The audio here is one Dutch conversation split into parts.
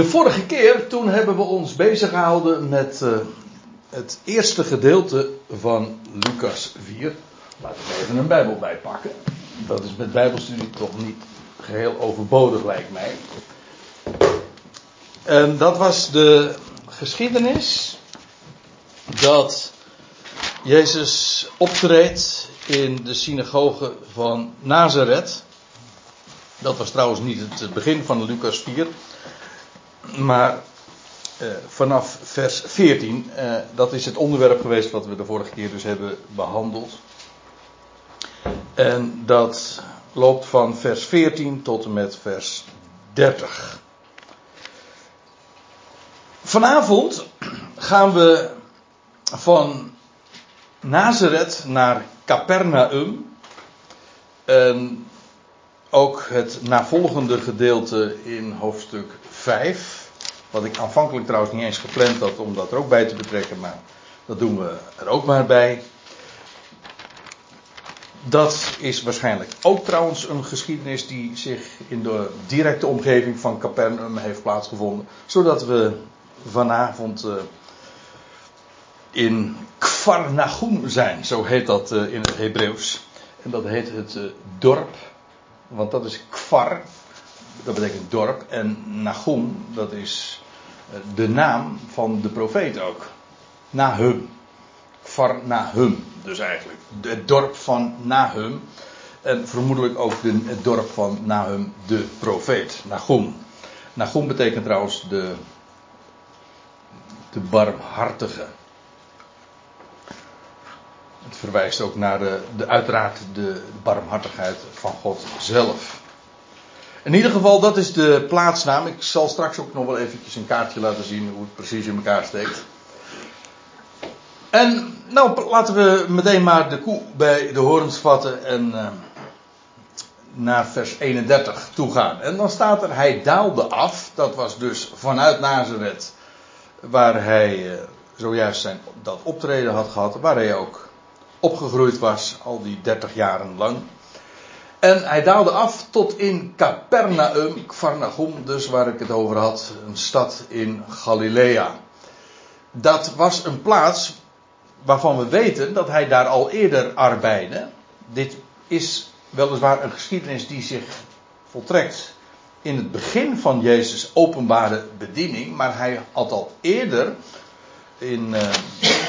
De vorige keer, toen hebben we ons bezig gehouden met uh, het eerste gedeelte van Lucas 4. Laten we even een Bijbel bijpakken. Dat is met Bijbelstudie toch niet geheel overbodig, lijkt mij. En dat was de geschiedenis dat Jezus optreedt in de synagoge van Nazareth. Dat was trouwens niet het begin van Lucas 4. Maar eh, vanaf vers 14, eh, dat is het onderwerp geweest wat we de vorige keer dus hebben behandeld. En dat loopt van vers 14 tot en met vers 30. Vanavond gaan we van Nazareth naar Capernaum. En ook het navolgende gedeelte in hoofdstuk 5. Wat ik aanvankelijk trouwens niet eens gepland had om dat er ook bij te betrekken, maar dat doen we er ook maar bij. Dat is waarschijnlijk ook trouwens een geschiedenis die zich in de directe omgeving van Capernaum heeft plaatsgevonden. Zodat we vanavond uh, in Kvarnachum zijn, zo heet dat uh, in het Hebreeuws. En dat heet het uh, dorp, want dat is Kvar, dat betekent dorp. En Nahum, dat is de naam van de profeet ook. Nahum. Kvarnahum, dus eigenlijk. Het dorp van Nahum. En vermoedelijk ook de, het dorp van Nahum, de profeet. Nahum. Nahum betekent trouwens de de barmhartige. Het verwijst ook naar de, de, uiteraard de barmhartigheid van God zelf. In ieder geval, dat is de plaatsnaam. Ik zal straks ook nog wel eventjes een kaartje laten zien hoe het precies in elkaar steekt. En nou, laten we meteen maar de koe bij de horens vatten en uh, naar vers 31 toe gaan. En dan staat er, hij daalde af. Dat was dus vanuit Nazareth waar hij eh, zojuist zijn, dat optreden had gehad, waar hij ook opgegroeid was, al die dertig jaren lang. En hij daalde af tot in Capernaum, Kvarnachum, dus waar ik het over had, een stad in Galilea. Dat was een plaats waarvan we weten dat hij daar al eerder arbeidde. Dit is weliswaar een geschiedenis die zich voltrekt in het begin van Jezus' openbare bediening, maar hij had al eerder in, uh,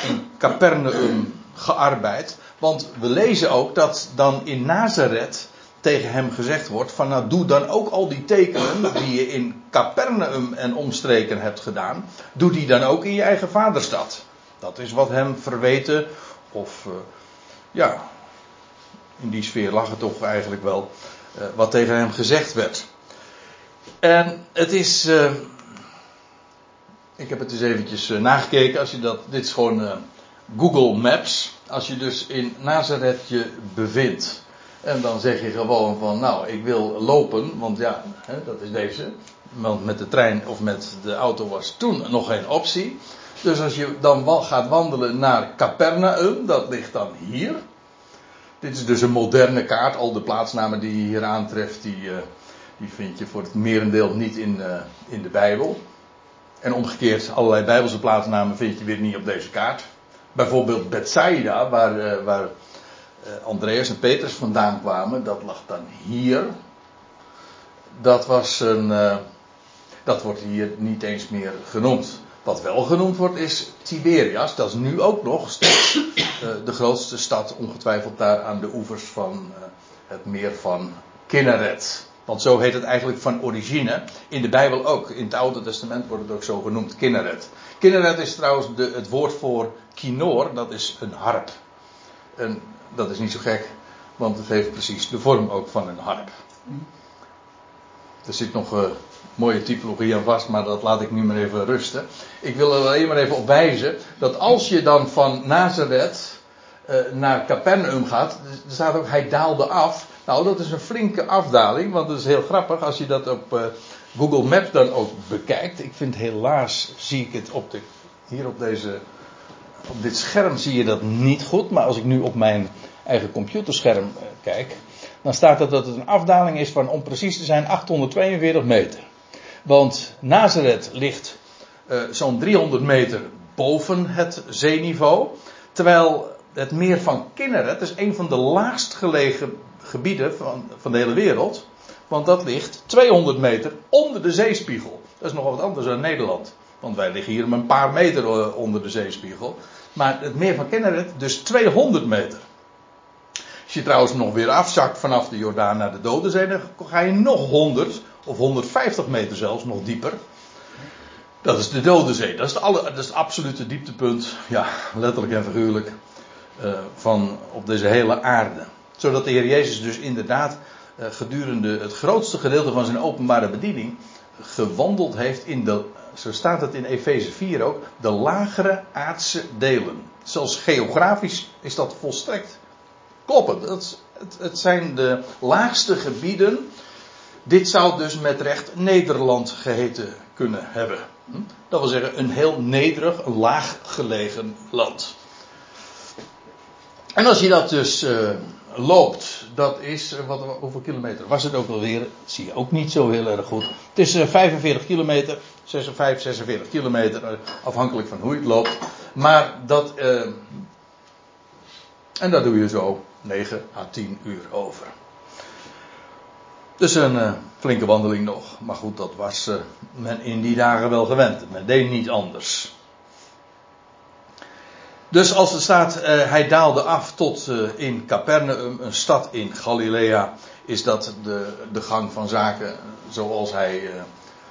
in Capernaum gearbeid. Want we lezen ook dat dan in Nazareth tegen hem gezegd wordt: van nou doe dan ook al die tekenen die je in Capernaum en omstreken hebt gedaan, doe die dan ook in je eigen vaderstad. Dat is wat hem verweten, of uh, ja, in die sfeer lag het toch eigenlijk wel, uh, wat tegen hem gezegd werd. En het is. Uh, ik heb het eens eventjes nagekeken. Als je dat, dit is gewoon Google Maps. Als je dus in Nazareth je bevindt. En dan zeg je gewoon van, nou, ik wil lopen, want ja, hè, dat is deze. Want met de trein of met de auto was toen nog geen optie. Dus als je dan gaat wandelen naar Capernaum, dat ligt dan hier. Dit is dus een moderne kaart. Al de plaatsnamen die je hier aantreft, die, die vind je voor het merendeel niet in, uh, in de Bijbel. En omgekeerd, allerlei Bijbelse plaatsnamen vind je weer niet op deze kaart. Bijvoorbeeld Bethsaida, waar, uh, waar Andreas en Petrus vandaan kwamen, dat lag dan hier. Dat was een. dat wordt hier niet eens meer genoemd. Wat wel genoemd wordt is Tiberias. Dat is nu ook nog steeds de grootste stad, ongetwijfeld daar aan de oevers van het meer van Kinneret. Want zo heet het eigenlijk van origine. In de Bijbel ook. In het Oude Testament wordt het ook zo genoemd. Kinneret. Kinneret is trouwens de, het woord voor kinoor. Dat is een harp. En dat is niet zo gek. Want het heeft precies de vorm ook van een harp. Er zit nog uh, mooie typologie aan vast. Maar dat laat ik nu maar even rusten. Ik wil er alleen maar even op wijzen. Dat als je dan van Nazareth uh, naar Capernaum gaat. Er staat ook hij daalde af. Nou, dat is een flinke afdaling, want dat is heel grappig als je dat op uh, Google Maps dan ook bekijkt. Ik vind helaas, zie ik het op de, hier op, deze, op dit scherm zie je dat niet goed, maar als ik nu op mijn eigen computerscherm uh, kijk, dan staat er dat het een afdaling is van, om precies te zijn, 842 meter. Want Nazareth ligt uh, zo'n 300 meter boven het zeeniveau. Terwijl het meer van Kinneret is een van de laagst gelegen gebieden van, van de hele wereld. Want dat ligt 200 meter onder de zeespiegel. Dat is nogal wat anders dan Nederland. Want wij liggen hier een paar meter eh, onder de zeespiegel. Maar het meer van Kinneret dus 200 meter. Als je trouwens nog weer afzakt vanaf de Jordaan naar de Dode Zee, dan ga je nog 100 of 150 meter zelfs, nog dieper. Dat is de Dode Zee. Dat is, de dat is het absolute dieptepunt, ja, letterlijk en figuurlijk, uh, van op deze hele aarde. Zodat de Heer Jezus dus inderdaad uh, gedurende het grootste gedeelte van zijn openbare bediening gewandeld heeft in de, zo staat het in Efeze 4 ook, de lagere aardse delen. Zelfs geografisch is dat volstrekt kloppend. Het, het, zijn de laagste gebieden. Dit zou dus met recht Nederland geheten kunnen hebben. Hm? Dat wil zeggen, een heel nederig, een laag gelegen land. En als je dat dus uh, loopt, dat is, uh, wat, hoeveel kilometer was het ook alweer? Dat zie je ook niet zo heel erg goed. Het is uh, 45 kilometer, 56, 46 kilometer, afhankelijk van hoe je het loopt. Maar dat, en dat doe je zo 9 à 10 uur over. Dus een flinke wandeling nog. Maar goed, dat was men in die dagen wel gewend. Men deed niet anders. Dus als er staat, uh, hij daalde af tot in Capernaum, een stad in Galilea, is dat de, de gang van zaken zoals hij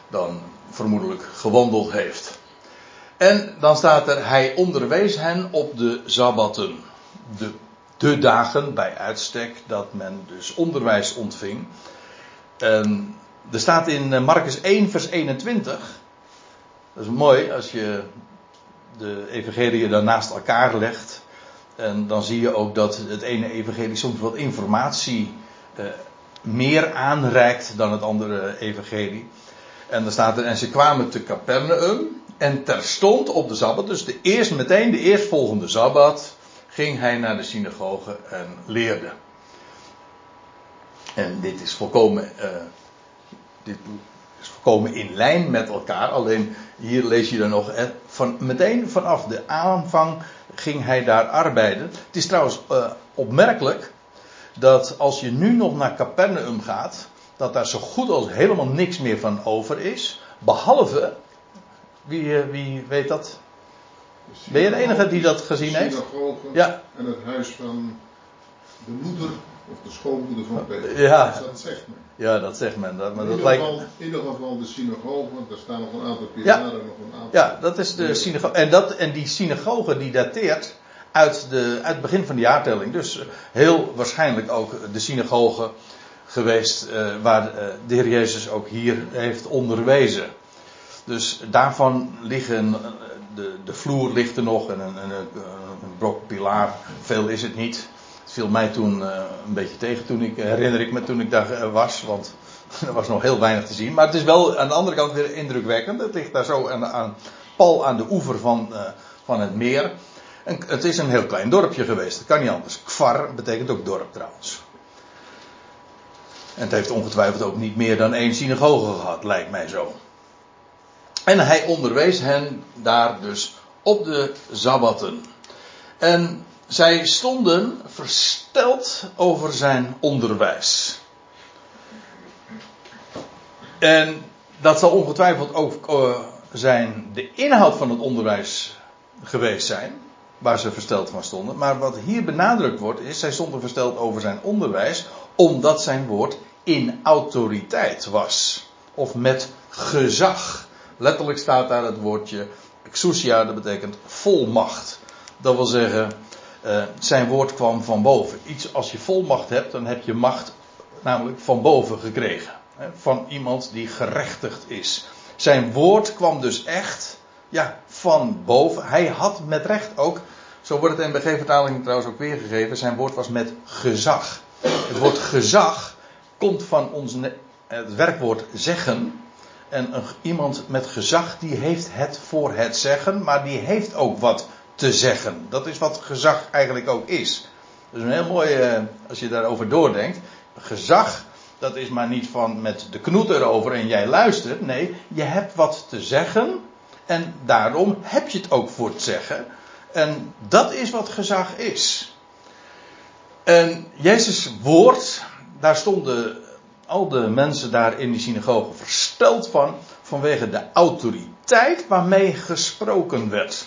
dan vermoedelijk gewandeld heeft. En dan staat er, hij onderwees hen op de sabbatten. De, de dagen bij uitstek dat men dus onderwijs ontving. Er staat in eh, Marcus 1, vers 21. Dat is mooi als je de evangelie dan naast elkaar legt. En dan zie je ook dat het ene evangelie soms wat informatie eh, meer aanreikt dan het andere evangelie. En dan staat er, en ze kwamen te Capernaum. En terstond op de Sabbat, dus de eerst, meteen de eerstvolgende Sabbat, ging hij naar de synagoge en leerde. En dit is volkomen, uh, dit is volkomen in lijn met elkaar. Alleen hier lees je dan nog, eh, van, meteen vanaf de aanvang ging hij daar arbeiden. Het is trouwens uh, opmerkelijk dat als je nu nog naar Capernaum gaat, dat daar zo goed als helemaal niks meer van over is. Behalve, wie, wie weet dat? Ben je de enige die dat gezien heeft? Ja. En het huis van de moeder of de schoonmoeder van Peter. Ja. Dus dat zegt men. Ja, dat zegt men. Dat, maar in, dat ieder lijkt... geval, in ieder geval de synagoge, want er staan nog een aantal pilaren, nog een aantal. Ja, dat is de synagoge. En, dat, en die synagoge die dateert uit, de, uit het begin van de jaartelling. Dus heel waarschijnlijk ook de synagoge geweest uh, waar uh, de Heer Jezus ook hier heeft onderwezen. Dus daarvan liggen, de, de vloer ligt er nog en een, een, een brok pilaar, veel is het niet. Viel mij toen uh, een beetje tegen, toen ik, herinner ik me toen ik daar was, want er was nog heel weinig te zien. Maar het is wel aan de andere kant weer indrukwekkend. Het ligt daar zo aan, aan pal aan de oever van, van het meer. En het is een heel klein dorpje geweest, dat kan niet anders. Kvar betekent ook dorp trouwens. En het heeft ongetwijfeld ook niet meer dan één synagoge gehad, lijkt mij zo. En hij onderwees hen daar dus op de zabbatten. En zij stonden versteld over zijn onderwijs. En dat zal ongetwijfeld ook uh, zijn de inhoud van het onderwijs geweest zijn. Waar ze versteld van stonden. Maar wat hier benadrukt wordt is, zij stonden versteld over zijn onderwijs. Omdat zijn woord in autoriteit was. Of met gezag. Letterlijk staat daar het woordje exousia, dat betekent volmacht. Dat wil zeggen, uh, zijn woord kwam van boven. Iets als je volmacht hebt, dan heb je macht namelijk van boven gekregen. Hè, van iemand die gerechtigd is. Zijn woord kwam dus echt, ja, van boven. Hij had met recht ook, zo wordt het in de BG-vertaling trouwens ook weergegeven, zijn woord was met gezag. Het woord gezag komt van ons, het werkwoord zeggen. En een, iemand met gezag, die heeft het voor het zeggen, maar die heeft ook wat te zeggen. Dat is wat gezag eigenlijk ook is. Dat is een heel mooi, uh, als je daarover doordenkt. Gezag dat is maar niet van met de knoet erover en jij luistert. Nee, je hebt wat te zeggen. En daarom heb je het ook voor het zeggen. En dat is wat gezag is. En Jezus' woord, daar stonden al de mensen daar in die synagoge versteld van. Vanwege de autoriteit waarmee gesproken werd.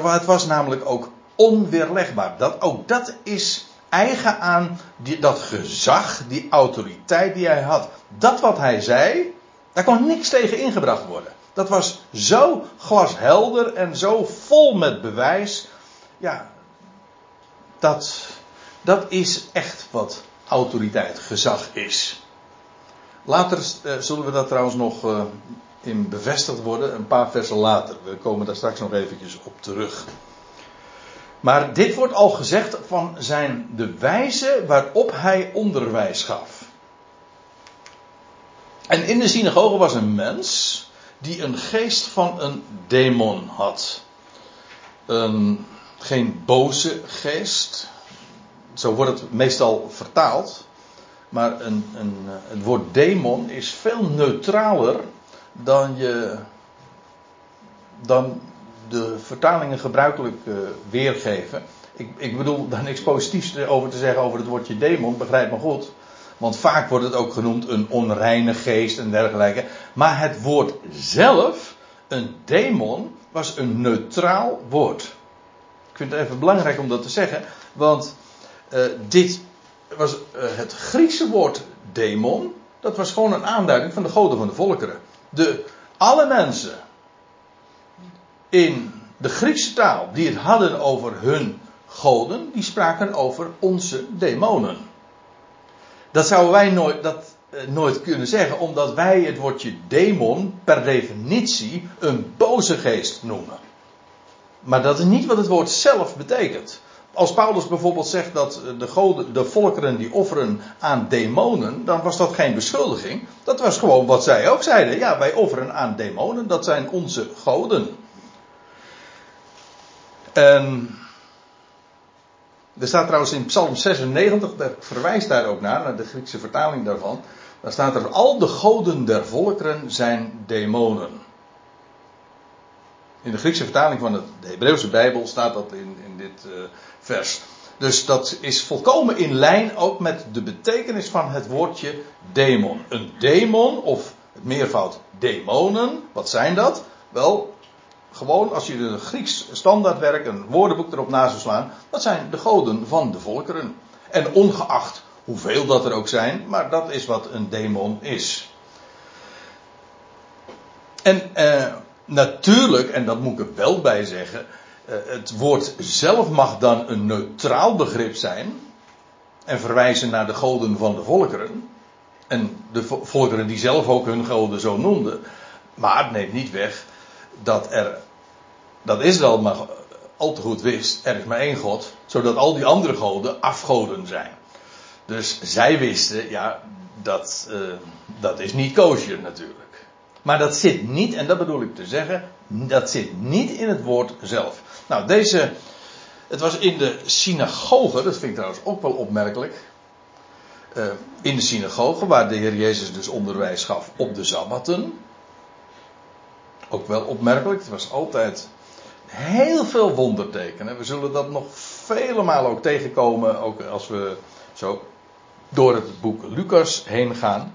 Het was namelijk ook onweerlegbaar. Dat, ook dat is eigen aan die, dat gezag, die autoriteit die hij had. Dat wat hij zei, daar kon niks tegen ingebracht worden. Dat was zo glashelder en zo vol met bewijs. Ja, dat, dat is echt wat autoriteit, gezag is. Later uh, zullen we dat trouwens nog uh, in bevestigd worden, een paar versen later. We komen daar straks nog eventjes op terug. Maar dit wordt al gezegd van zijn de wijze waarop hij onderwijs gaf. En in de synagoge was een mens die een geest van een demon had. Een, geen boze geest, zo wordt het meestal vertaald. Maar een, een, het woord demon is veel neutraler dan, je, dan de vertalingen gebruikelijk uh, weergeven. Ik, ik, bedoel daar niks positiefs over te zeggen over het woordje demon, begrijp me goed. Want vaak wordt het ook genoemd een onreine geest en dergelijke. Maar het woord zelf, een demon, was een neutraal woord. Ik vind het even belangrijk om dat te zeggen, want uh, dit was uh, het Griekse woord demon. Dat was gewoon een aanduiding van de goden van de volkeren. De, alle mensen in de Griekse taal die het hadden over hun goden, die spraken over onze demonen. Dat zouden wij nooit, dat, eh, nooit kunnen zeggen, omdat wij het woordje demon per definitie een boze geest noemen. Maar dat is niet wat het woord zelf betekent. Als Paulus bijvoorbeeld zegt dat de, goden, de volkeren die offeren aan demonen, dan was dat geen beschuldiging. Dat was gewoon wat zij ook zeiden. Ja, wij offeren aan demonen, dat zijn onze goden. En er staat trouwens in Psalm 96, daar verwijst daar ook naar, naar de Griekse vertaling daarvan. Daar staat er: Al de goden der volkeren zijn demonen. In de Griekse vertaling van de Hebreeuwse Bijbel staat dat in, in dit uh, vers. Dus dat is volkomen in lijn ook met de betekenis van het woordje demon. Een demon, of het meervoud demonen, wat zijn dat? Wel, gewoon als je een Grieks standaardwerk, een woordenboek erop na zou slaan, dat zijn de goden van de volkeren. En ongeacht hoeveel dat er ook zijn, maar dat is wat een demon is. En eh, natuurlijk, en dat moet ik er wel bij zeggen, het woord zelf mag dan een neutraal begrip zijn en verwijzen naar de goden van de volkeren. En de volkeren die zelf ook hun goden zo noemden. Maar het neemt niet weg dat er, dat Israël maar al te goed wist, er is maar één God, zodat al die andere goden afgoden zijn. Dus zij wisten, ja, dat, uh, dat is niet kosher natuurlijk. Maar dat zit niet, en dat bedoel ik te zeggen, dat zit niet in het woord zelf. Nou, deze, het was in de synagoge, dat vind ik trouwens ook wel opmerkelijk. Uh, in de synagoge, waar de Heer Jezus dus onderwijs gaf op de sabbaten ook wel opmerkelijk. Het was altijd heel veel wondertekenen. We zullen dat nog vele malen ook tegenkomen, ook als we zo door het boek Lucas heen gaan.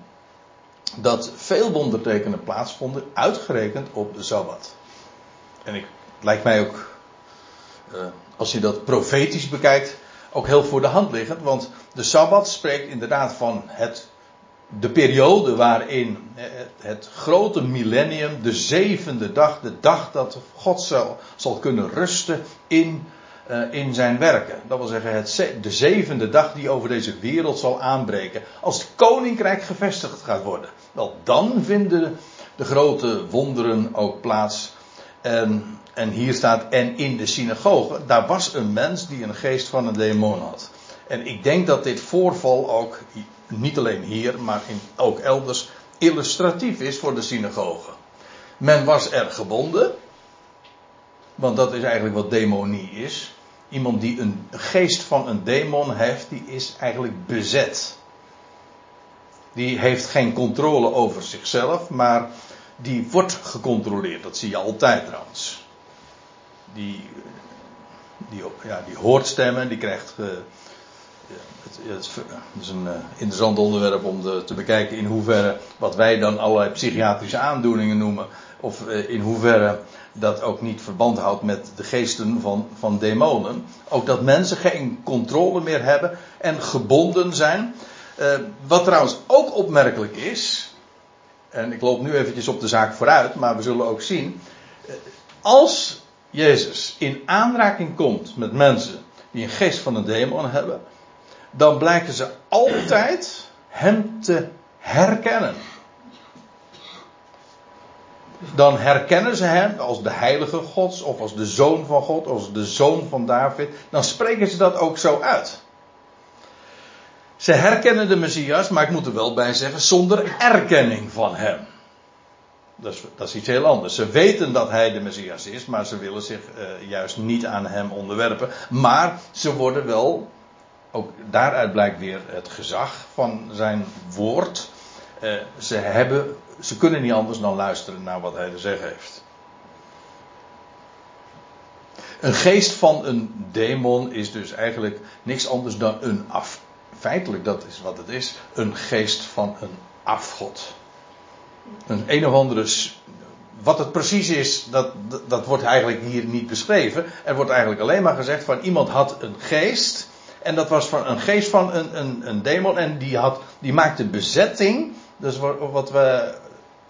Dat veel wondertekenen plaatsvonden, uitgerekend op de Sabbat. En ik, het lijkt mij ook, als je dat profetisch bekijkt, ook heel voor de hand liggend. Want de Sabbat spreekt inderdaad van het de periode waarin het grote millennium, de zevende dag, de dag dat God zal, zal kunnen rusten in, uh, in zijn werken. Dat wil zeggen, het, de zevende dag die over deze wereld zal aanbreken. Als het koninkrijk gevestigd gaat worden. Wel, dan vinden de grote wonderen ook plaats. En, en hier staat, en in de synagoge, daar was een mens die een geest van een demon had. En ik denk dat dit voorval ook niet alleen hier, maar in, ook elders, illustratief is voor de synagoge. Men was er gebonden, want dat is eigenlijk wat demonie is. Iemand die een geest van een demon heeft, die is eigenlijk bezet. Die heeft geen controle over zichzelf, maar die wordt gecontroleerd. Dat zie je altijd trouwens. Die, die, ja, die hoort stemmen, die krijgt. Uh, het, het, is een uh, interessant onderwerp om te bekijken in hoeverre wat wij dan allerlei psychiatrische aandoeningen noemen, of uh, in hoeverre dat ook niet verband houdt met de geesten van, van demonen. Ook dat mensen geen controle meer hebben en gebonden zijn. Wat trouwens ook opmerkelijk is, en ik loop nu eventjes op de zaak vooruit, maar we zullen ook zien. Als Jezus in aanraking komt met mensen die een geest van een demon hebben, dan blijken ze altijd hem te herkennen. Dan herkennen ze hem als de heilige Gods, of als de zoon van God, als de zoon van David. Dan spreken ze dat ook zo uit. Ze herkennen de Messias, maar ik moet er wel bij zeggen, zonder erkenning van hem. Dat is, dat is iets heel anders. Ze weten dat hij de Messias is, maar ze willen zich uh, juist niet aan hem onderwerpen. Maar ze worden wel, ook daaruit blijkt weer het gezag van zijn woord. Uh, ze, hebben, ze kunnen niet anders dan luisteren naar wat hij te zeggen heeft. Een geest van een demon is dus eigenlijk niks anders dan een af, feitelijk dat is wat het is, een geest van een afgod. Een of andere. Wat het precies is, dat, dat, wordt eigenlijk hier niet beschreven. Er wordt eigenlijk alleen maar gezegd van iemand had een geest. En dat was van een geest van een, een, een demon. En die, had, die maakte bezetting. Dus wat we,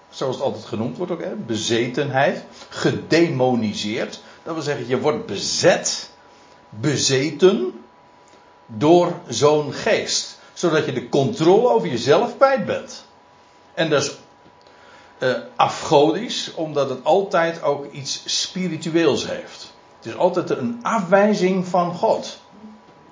zoals het altijd genoemd wordt ook, hè, bezetenheid. Gedemoniseerd. Dat wil zeggen, je wordt bezet, bezeten door zo'n geest. Zodat je de controle over jezelf kwijt bent. En is uh, afgodisch, omdat het altijd ook iets spiritueels heeft. Het is altijd een afwijzing van God.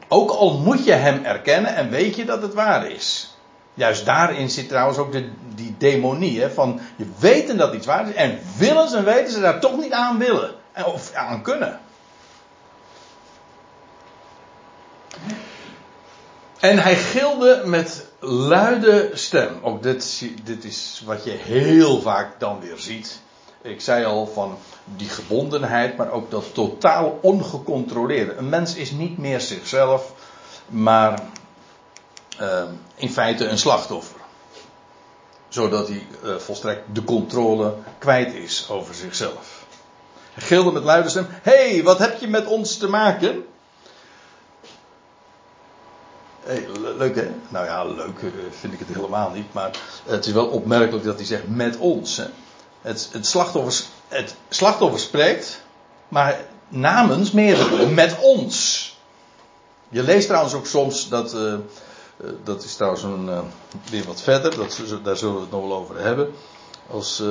Ook al moet je hem erkennen en weet je dat het waar is. Juist daarin zit trouwens ook de, die demonie. Hè, van je weten dat iets waar is en willen ze en weten ze daar toch niet aan willen. Of aan kunnen. En hij gilde met luide stem. Ook dit, dit is wat je heel vaak dan weer ziet. Ik zei al van die gebondenheid, maar ook dat totaal ongecontroleerde. Een mens is niet meer zichzelf, maar uh, in feite een slachtoffer. Zodat hij uh, volstrekt de controle kwijt is over zichzelf. Hij gilde met luide stem: hey, wat heb je met ons te maken? Leuk hè? Nou ja, leuk eh, vind ik het helemaal niet. Maar het is wel opmerkelijk dat hij zegt met ons. Hè? Het, het, slachtoffer, het slachtoffer spreekt, maar namens meerdere, met ons. Je leest trouwens ook soms dat. Uh, dat is trouwens weer wat verder, dat, daar zullen we het nog wel over hebben. Als,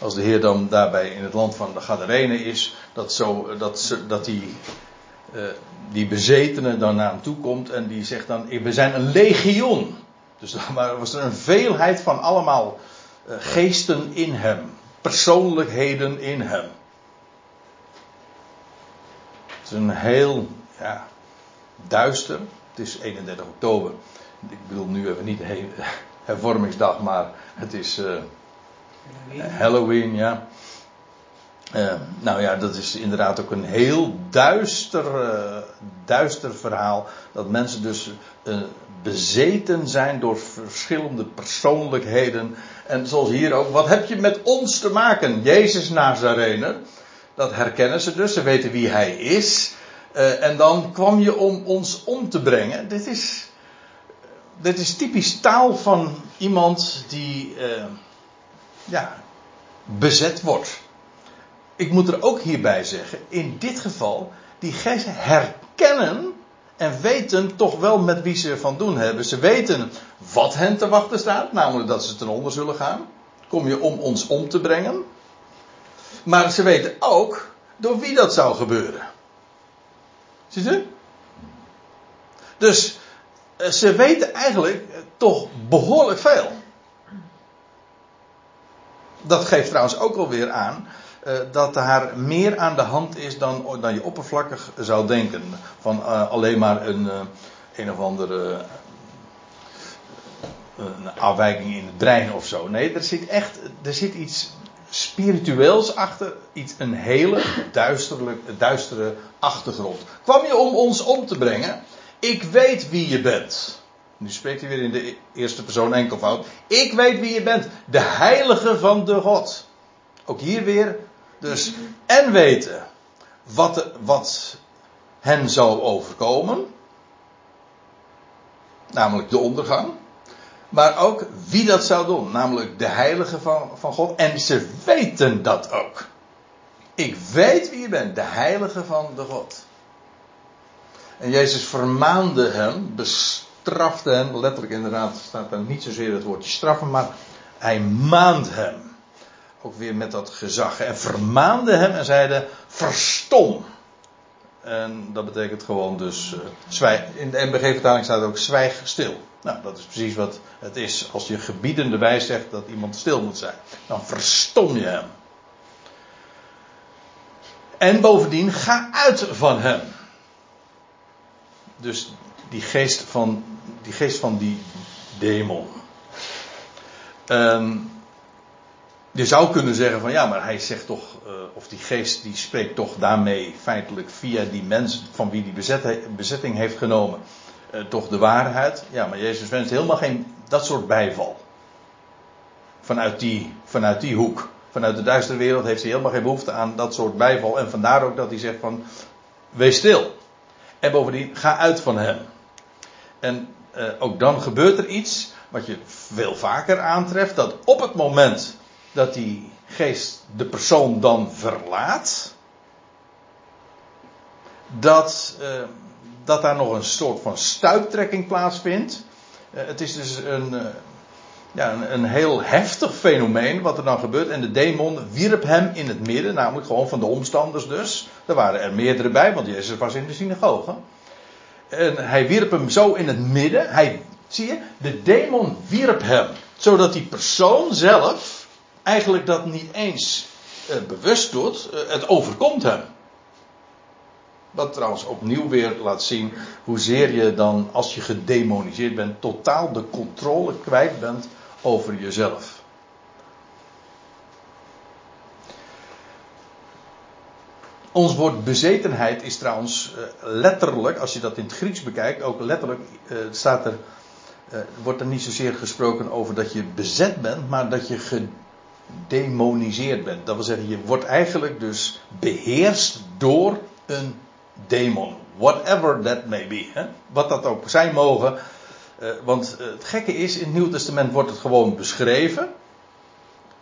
als de Heer dan daarbij in het land van de Gadarenen is, dat, zo, dat, dat hij uh, die bezetene dan naar hem toe komt en die zegt dan: We zijn een legioen. Dus dan was er een veelheid van allemaal uh, geesten in hem, persoonlijkheden in hem. Het is een heel ja, duister. Het is 31 oktober. Ik bedoel nu even niet hervormingsdag, maar het is uh, Halloween. Halloween, ja. Uh, nou ja, dat is inderdaad ook een heel duister, uh, duister verhaal. Dat mensen dus uh, bezeten zijn door verschillende persoonlijkheden. En zoals hier ook, wat heb je met ons te maken? Jezus Nazarener. Dat herkennen ze dus, ze weten wie hij is. en dan kwam je om ons om te brengen. Dit is, dit is typisch taal van iemand die ja, bezet wordt ik moet er ook hierbij zeggen, in dit geval, die geesten herkennen en weten toch wel met wie ze van doen hebben. Ze weten wat hen te wachten staat, namelijk dat ze ten onder zullen gaan. Kom je om ons om te brengen. Maar ze weten ook door wie dat zou gebeuren. Ziet u? Dus eh, ze weten eigenlijk toch behoorlijk veel. Dat geeft trouwens ook alweer aan uh, dat daar meer aan de hand is dan, dan je oppervlakkig zou denken. Van uh, alleen maar een, uh, een of andere een afwijking in het brein of zo. Nee, er zit echt er zit iets spiritueels achter. Iets, een hele duistere achtergrond. Kwam je om ons om te brengen? Ik weet wie je bent. Nu spreekt hij weer in de eerste persoon enkelvoud. Ik weet wie je bent. De heilige van de God. Ook hier weer. Dus en weten wat, wat hen zou overkomen. Namelijk de ondergang. Maar ook wie dat zou doen. Namelijk de heilige van, van God. En ze weten dat ook. Ik weet wie je bent. De heilige van de God. En Jezus vermaande hem. Bestrafte hem. Letterlijk inderdaad staat er niet zozeer het woordje straffen. Maar hij maand hem. Ook weer met dat gezag. En vermaande hem en zeide: Verstom. En dat betekent gewoon dus. Uh, zwijg, in de MBG-vertaling staat ook: zwijg stil. Nou, dat is precies wat het is als je gebiedende wijs zegt dat iemand stil moet zijn. Dan verstom je hem. En bovendien, ga uit van hem. Dus die geest van die, geest van die demon. Um, je zou kunnen zeggen van ja, maar hij zegt toch, uh, of die geest die spreekt toch daarmee feitelijk via die mens van wie die bezet, bezetting heeft genomen, uh, toch de waarheid. Ja, maar Jezus wenst helemaal geen dat soort bijval. Vanuit die, vanuit die hoek. Vanuit de duistere wereld heeft hij helemaal geen behoefte aan dat soort bijval. En vandaar ook dat hij zegt van, wees stil. En bovendien, ga uit van hem. En uh, ook dan gebeurt er iets wat je veel vaker aantreft. Dat op het moment dat die geest de persoon dan verlaat, dat, uh, dat daar nog een soort van stuiptrekking plaatsvindt. Uh, het is dus een, uh, ja, een, een, heel heftig fenomeen wat er dan gebeurt. En de demon wierp hem in het midden, namelijk gewoon van de omstanders dus. Er waren er meerdere bij, want Jezus was in de synagoge. En hij wierp hem zo in het midden. Hij, zie je, de demon wierp hem. Zodat die persoon zelf eigenlijk dat niet eens uh, bewust doet, uh, het overkomt hem. Wat trouwens opnieuw weer laat zien hoezeer je dan, als je gedemoniseerd bent, totaal de controle kwijt bent over jezelf. Ons woord bezetenheid is trouwens uh, letterlijk, als je dat in het Grieks bekijkt, ook letterlijk staat er, wordt er niet zozeer gesproken over dat je bezet bent, maar dat je gedemoniseerd bent. Dat wil zeggen, je wordt eigenlijk dus beheerst door een demon. Whatever that may be. Hè? Wat dat ook zijn mogen. Uh, want uh, het gekke is, in het Nieuw Testament wordt het gewoon beschreven.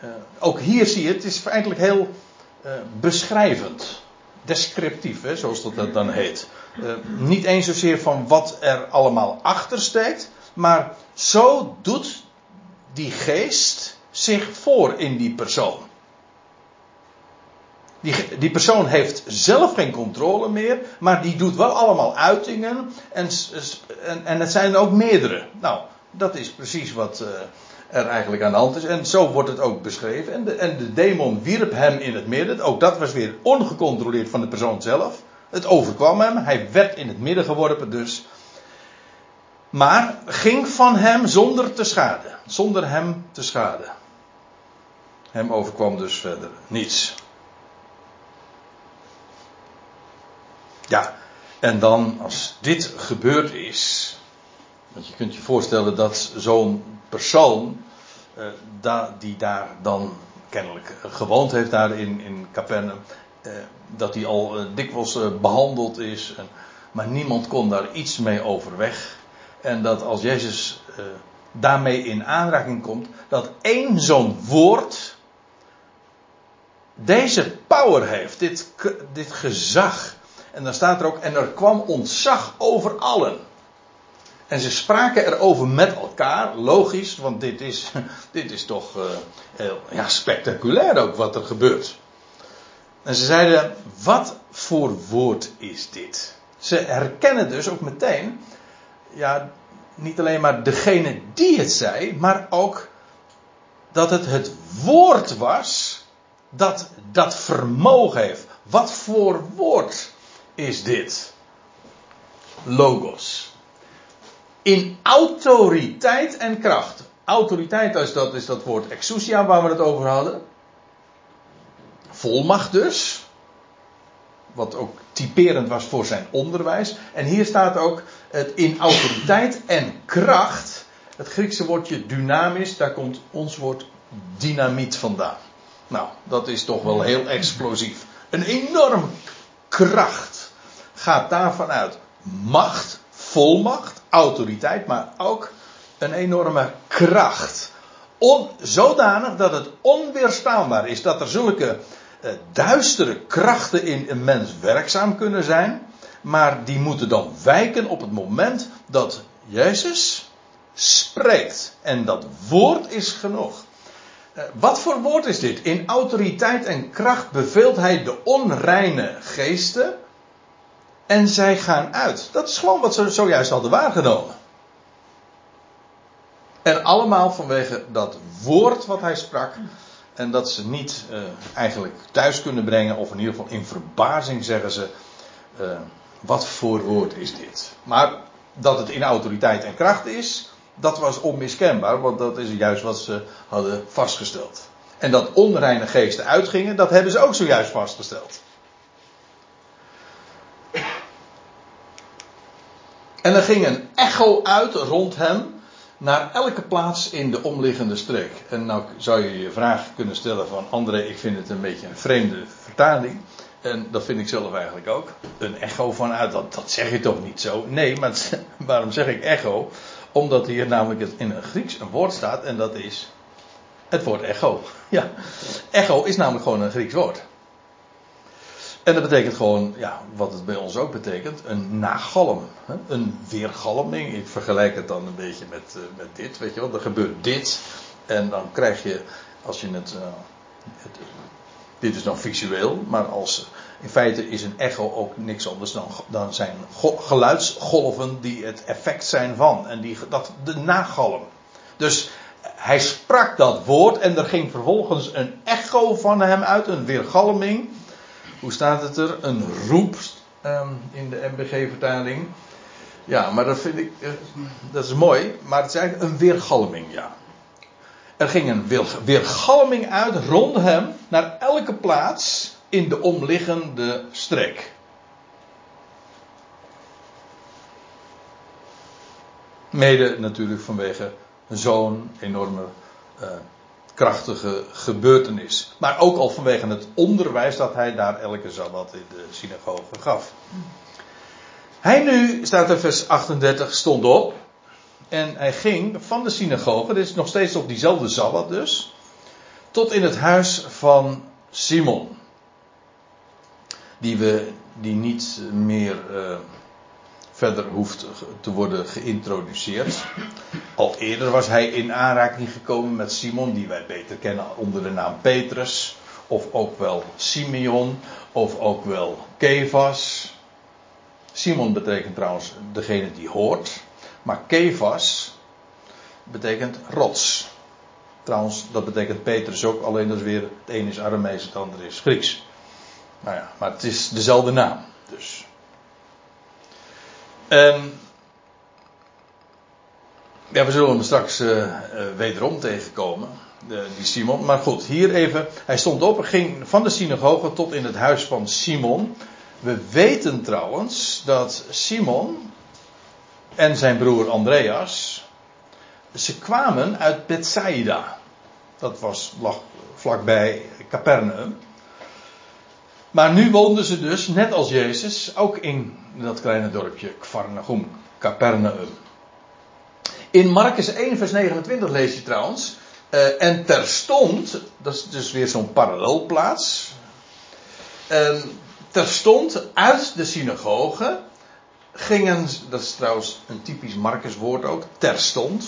Uh, ook hier zie je, het is feitelijk heel beschrijvend. Descriptief, hè, zoals dat dan heet. niet eens zozeer van wat er allemaal achter steekt. Maar zo doet die geest zich voor in die persoon. Die, die persoon heeft zelf geen controle meer, maar die doet wel allemaal uitingen en, en, en het zijn ook meerdere. Nou, dat is precies wat uh, er eigenlijk aan de hand is. En zo wordt het ook beschreven. En de, en de demon wierp hem in het midden. Ook dat was weer ongecontroleerd van de persoon zelf. Het overkwam hem. Hij werd in het midden geworpen dus. Maar ging van hem zonder te schaden. Zonder hem te schaden. Hem overkwam dus verder niets. Ja, en dan als dit gebeurd is. Want je kunt je voorstellen dat zo'n persoon. Eh, die daar dan kennelijk gewoond heeft, daar in, in Capernaum. Eh, dat hij al eh, dikwijls eh, behandeld is. En, maar niemand kon daar iets mee overweg. En dat als Jezus daarmee in aanraking komt, dat één zo'n woord deze power heeft, dit, dit gezag. En dan staat er ook, en er kwam ontzag over allen. En ze spraken erover met elkaar, logisch, want dit is, dit is toch heel ja, spectaculair ook wat er gebeurt. En ze zeiden, wat voor woord is dit? Ze herkennen dus ook meteen, ja, niet alleen maar degene die het zei, maar ook dat het het woord was dat dat vermogen heeft. Wat voor woord is dit? Logos. In autoriteit en kracht. Autoriteit is dat, is dat woord exousia waar we het over hadden. Volmacht dus. Wat ook typerend was voor zijn onderwijs. En hier staat ook het in autoriteit en kracht. Het Griekse woordje dynamisch, daar komt ons woord dynamiet vandaan. Nou, dat is toch wel heel explosief. Een enorm kracht gaat daarvan uit. Macht, volmacht, autoriteit, maar ook een enorme kracht. Zodanig dat het onweerstaanbaar is dat er zulke uh, duistere krachten in een mens werkzaam kunnen zijn. Maar die moeten dan wijken op het moment dat Jezus spreekt. En dat woord is genoeg. Uh, wat voor woord is dit? In autoriteit en kracht beveelt hij de onreine geesten. En zij gaan uit. Dat is gewoon wat ze zojuist hadden waargenomen. En allemaal vanwege dat woord wat hij sprak. En dat ze niet uh, eigenlijk thuis kunnen brengen, of in ieder geval in verbazing zeggen ze: uh, wat voor woord is dit? Maar dat het in autoriteit en kracht is, dat was onmiskenbaar, want dat is juist wat ze hadden vastgesteld. En dat onreine geesten uitgingen, dat hebben ze ook zojuist vastgesteld. En er ging een echo uit rond hem naar elke plaats in de omliggende streek. En nou zou je je vraag kunnen stellen van André, ik vind het een beetje een vreemde vertaling. En dat vind ik zelf eigenlijk ook. Een echo vanuit, dat, dat zeg je toch niet zo? Nee, maar waarom zeg ik echo? Omdat hier namelijk in een Grieks een woord staat en dat is het woord echo. Ja, echo is namelijk gewoon een Grieks woord. En dat betekent gewoon, ja, wat het bij ons ook betekent, een nagalm. Een weergalming. Ik vergelijk het dan een beetje met, uh, met dit, weet je wel. Er gebeurt dit. En dan krijg je, als je het, uh, het dit is dan visueel, maar als, in feite is een echo ook niks anders dan, zijn geluidsgolven die het effect zijn van. En die, dat, de nagalm. Dus hij sprak dat woord en er ging vervolgens een echo van hem uit, een weergalming hoe staat het er? Een roep um, in de MBG-vertaling. Ja, maar dat vind ik, uh, dat is mooi, maar het is eigenlijk een weergalming, ja. Er ging een weergalming uit rond hem naar elke plaats in de omliggende streek. Mede natuurlijk vanwege zo'n enorme uh, krachtige gebeurtenis. Maar ook al vanwege het onderwijs dat hij daar elke Sabbat in de synagoge gaf. Hij nu, staat er vers 38, stond op. En hij ging van de synagoge, dit is nog steeds op diezelfde Sabbat dus. Tot in het huis van Simon. Die we, die niet meer... Uh, verder hoeft te worden geïntroduceerd. Al eerder was hij in aanraking gekomen met Simon, die wij beter kennen onder de naam Petrus, of ook wel Simeon, of ook wel Kefas. Simon betekent trouwens degene die hoort, maar Kefas betekent rots. Trouwens, dat betekent Petrus ook, alleen dat is weer, het een is Aramees, het andere is Grieks. Nou ja, maar het is dezelfde naam, dus. Ja, we zullen hem straks uh, uh, wederom tegenkomen, die Simon. Maar goed, hier even. Hij stond op en ging van de synagoge tot in het huis van Simon. We weten trouwens dat Simon en zijn broer Andreas. Ze kwamen uit Bethsaida. Dat was lag vlakbij Capernaum. Maar nu woonden ze dus, net als Jezus, ook in dat kleine dorpje Kvarnagum, Capernaum. In Marcus 1, vers 29 lees je trouwens. Uh, en terstond, dat is dus weer zo'n parallelplaats. Uh, terstond uit de synagoge gingen, dat is trouwens een typisch Marcus woord ook, terstond.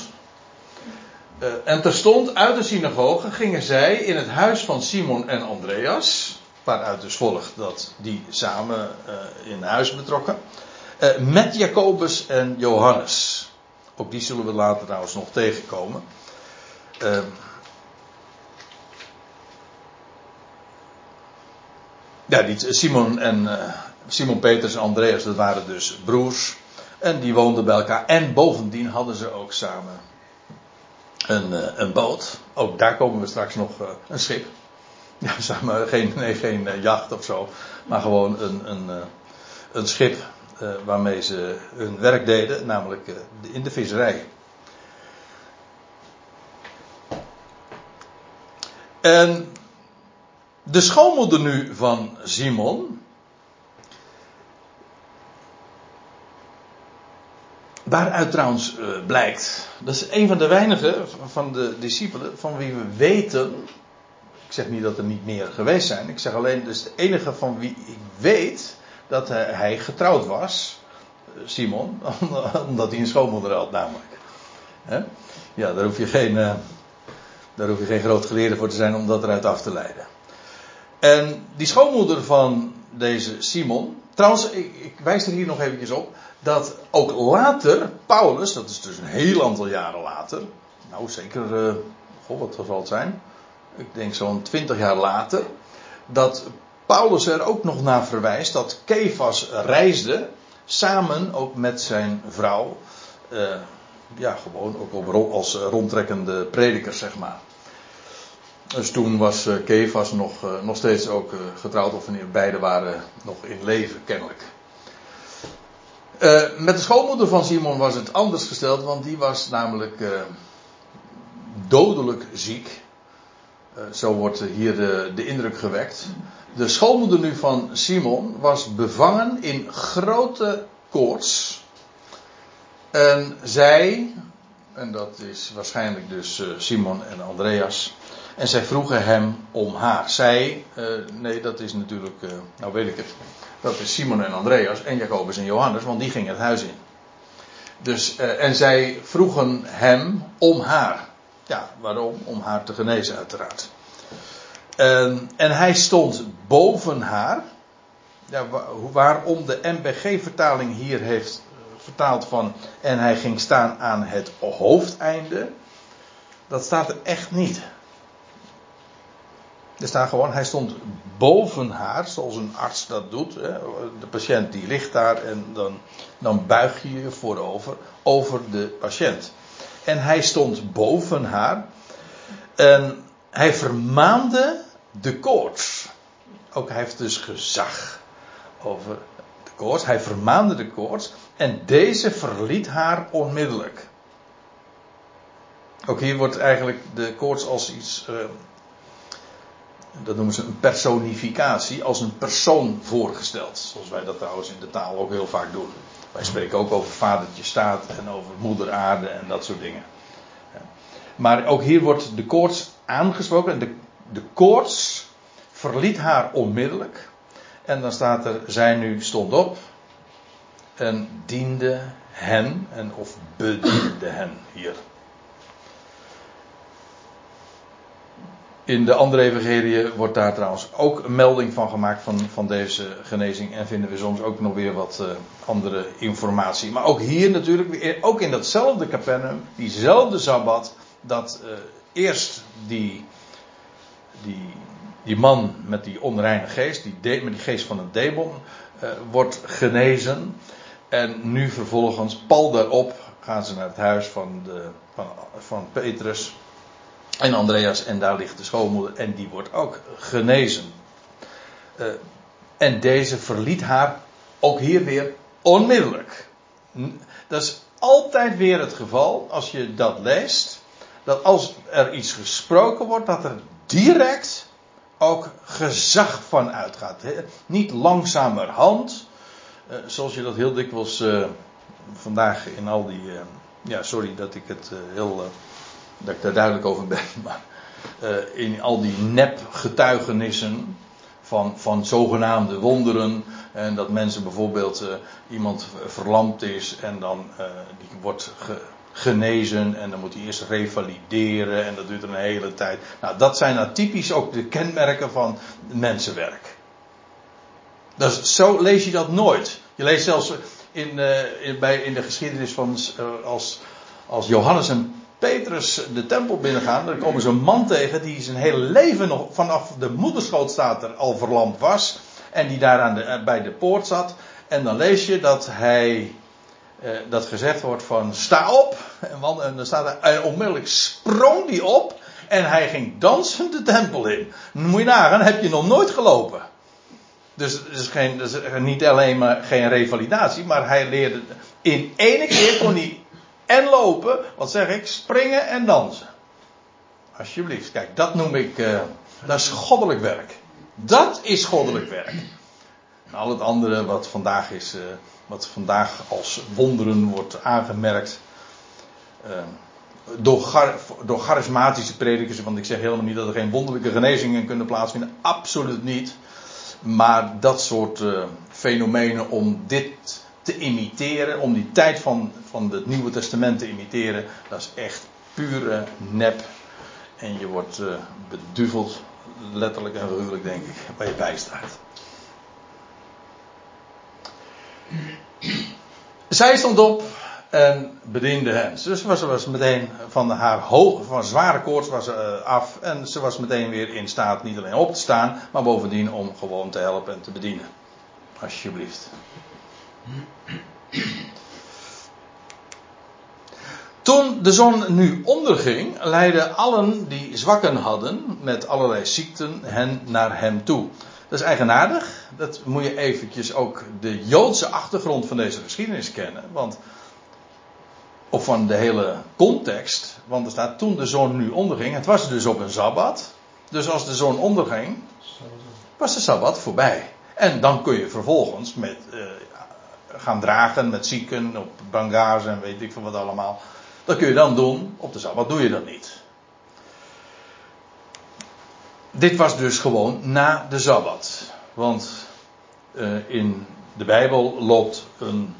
Uh, en terstond uit de synagoge gingen zij in het huis van Simon en Andreas. Waaruit dus volgt dat die samen uh, in huis betrokken. Uh, met Jacobus en Johannes. Ook die zullen we later trouwens nog tegenkomen. Uh, ja, die Simon en Simon Peters en Andreas, dat waren dus broers. En die woonden bij elkaar. En bovendien hadden ze ook samen een, een boot. Ook daar komen we straks nog een schip. Ja, samen, geen, nee, geen uh, jacht of zo. Maar gewoon een, een, een schip waarmee ze hun werk deden. Namelijk in de visserij. En de schoonmoeder nu van Simon. Waaruit trouwens blijkt, dat is een van de weinigen van de discipelen van wie we weten. Zeg niet dat er niet meer geweest zijn. Ik zeg alleen, dus de enige van wie ik weet dat hij, getrouwd was. Simon, omdat hij een schoonmoeder had namelijk. Ja, daar hoef je geen, uh, daar hoef je geen groot geleerde voor te zijn om dat eruit af te leiden. En die schoonmoeder van deze Simon. Trouwens, ik, ik wijs er hier nog eventjes op. Dat ook later, Paulus, dat is dus een heel aantal jaren later. Nou, zeker, uh, goh, wat zal het zijn? Ik denk zo'n twintig jaar later. Dat Paulus er ook nog naar verwijst dat Kefas reisde. Samen ook met zijn vrouw. Uh, ja, gewoon ook als rondtrekkende prediker, zeg maar. Dus toen was uh, Kefas nog, nog steeds ook getrouwd, of wanneer beide waren nog in leven, kennelijk. met de schoonmoeder van Simon was het anders gesteld, want die was namelijk dodelijk ziek. Zo wordt hier de, de indruk gewekt. De schoonmoeder nu van Simon was bevangen in grote koorts. En zij, en dat is waarschijnlijk dus Simon en Andreas, en zij vroegen hem om haar. Zij, uh, nee, dat is natuurlijk, nou weet ik het. Dat is Simon en Andreas en Jacobus en Johannes, want die gingen het huis in. Dus, en zij vroegen hem om haar. Ja, waarom? Om haar te genezen, uiteraard. en hij stond boven haar. Ja, waarom de MBG-vertaling hier heeft vertaald van. En hij ging staan aan het hoofdeinde. Dat staat er echt niet. Er staat gewoon, hij stond boven haar, zoals een arts dat doet. Hè. De patiënt die ligt daar en dan, dan buig je je voorover, over de patiënt. En hij stond boven haar. En hij vermaande de koorts. Ook hij heeft dus gezag over de koorts. Hij vermaande de koorts. En deze verliet haar onmiddellijk. Ook hier wordt eigenlijk de koorts als iets. Uh, dat noemen ze een personificatie, als een persoon voorgesteld. Zoals wij dat trouwens in de taal ook heel vaak doen. Wij spreken ook over vadertje staat en over moeder aarde en dat soort dingen. Maar ook hier wordt de koorts aangesproken. En de, de koorts verliet haar onmiddellijk. En dan staat er, zij nu stond op en diende hen, en of bediende hen hier. In de andere evangelie wordt daar trouwens ook een melding van gemaakt van, van deze genezing. En vinden we soms ook nog weer wat uh, andere informatie. Maar ook hier natuurlijk, ook in datzelfde Capernaum, diezelfde Sabbat, dat uh, eerst die, die, die man met die onreine geest, die de, met die geest van een demon, uh, wordt genezen. En nu vervolgens, pal daarop, gaan ze naar het huis van, de, van, van Petrus. En Andreas, en daar ligt de schoonmoeder, en die wordt ook genezen. Uh, en deze verliet haar ook hier weer onmiddellijk. Dat is altijd weer het geval, als je dat leest, dat als er iets gesproken wordt, dat er direct ook gezag van uitgaat. Niet langzamerhand, uh, zoals je dat heel dikwijls uh, vandaag in al die. ja, sorry dat ik het heel dat ik daar duidelijk over ben, maar uh, in al die nepgetuigenissen van, van zogenaamde wonderen. En dat mensen bijvoorbeeld uh, iemand verlamd is en dan uh, die wordt ge, genezen en dan moet hij eerst revalideren en dat duurt een hele tijd. Nou, dat zijn nou typisch ook de kenmerken van mensenwerk. Dus zo lees je dat nooit. Je leest zelfs in, bij, in de geschiedenis van als, als Johannes Petrus de tempel binnengaan, dan komen ze een man tegen die zijn hele leven nog vanaf de moederschoot staat er al verlamd was. En die daar aan de, bij de poort zat. En dan lees je dat hij dat gezegd wordt van sta op. En, dan staat en onmiddellijk sprong die op. En hij ging dansend de tempel in. Moet je nagaan, heb je nog nooit gelopen. Dus het is, geen, is niet alleen maar geen revalidatie, maar hij leerde in één keer kon hij en lopen, wat zeg ik, springen en dansen. Alsjeblieft, kijk, dat noem ik, uh, dat is goddelijk werk. Dat is goddelijk werk. En al het andere wat vandaag is, uh, wat vandaag als wonderen wordt aangemerkt. Uh, door, door charismatische predikers, want ik zeg helemaal niet dat er geen wonderlijke genezingen kunnen plaatsvinden. Absoluut niet. Maar dat soort fenomenen om dit te imiteren, om die tijd van, van het Nieuwe Testament te imiteren, dat is echt pure nep. En je wordt uh, beduveld, letterlijk en figuurlijk denk ik, waar je bij staat. Zij stond op en bediende hen. Dus was, was meteen van haar hoog, van zware koorts was uh, af. En ze was meteen weer in staat niet alleen op te staan, maar bovendien om gewoon te helpen en te bedienen. Alsjeblieft. Toen de zon nu onderging, leidden allen die zwakken hadden met allerlei ziekten hen naar hem toe. Dat is eigenaardig. Dat moet je eventjes ook de Joodse achtergrond van deze geschiedenis kennen. Want, of van de hele context. Want er staat toen de zon nu onderging. Het was dus op een Sabbat. Dus als de zon onderging, was de Sabbat voorbij. En dan kun je vervolgens met, uh, gaan dragen met zieken op bangage en weet ik veel wat allemaal. Dat kun je dan doen op de Sabbat. Doe je dat niet. Dit was dus gewoon na de Sabbat. Want uh, in de Bijbel loopt een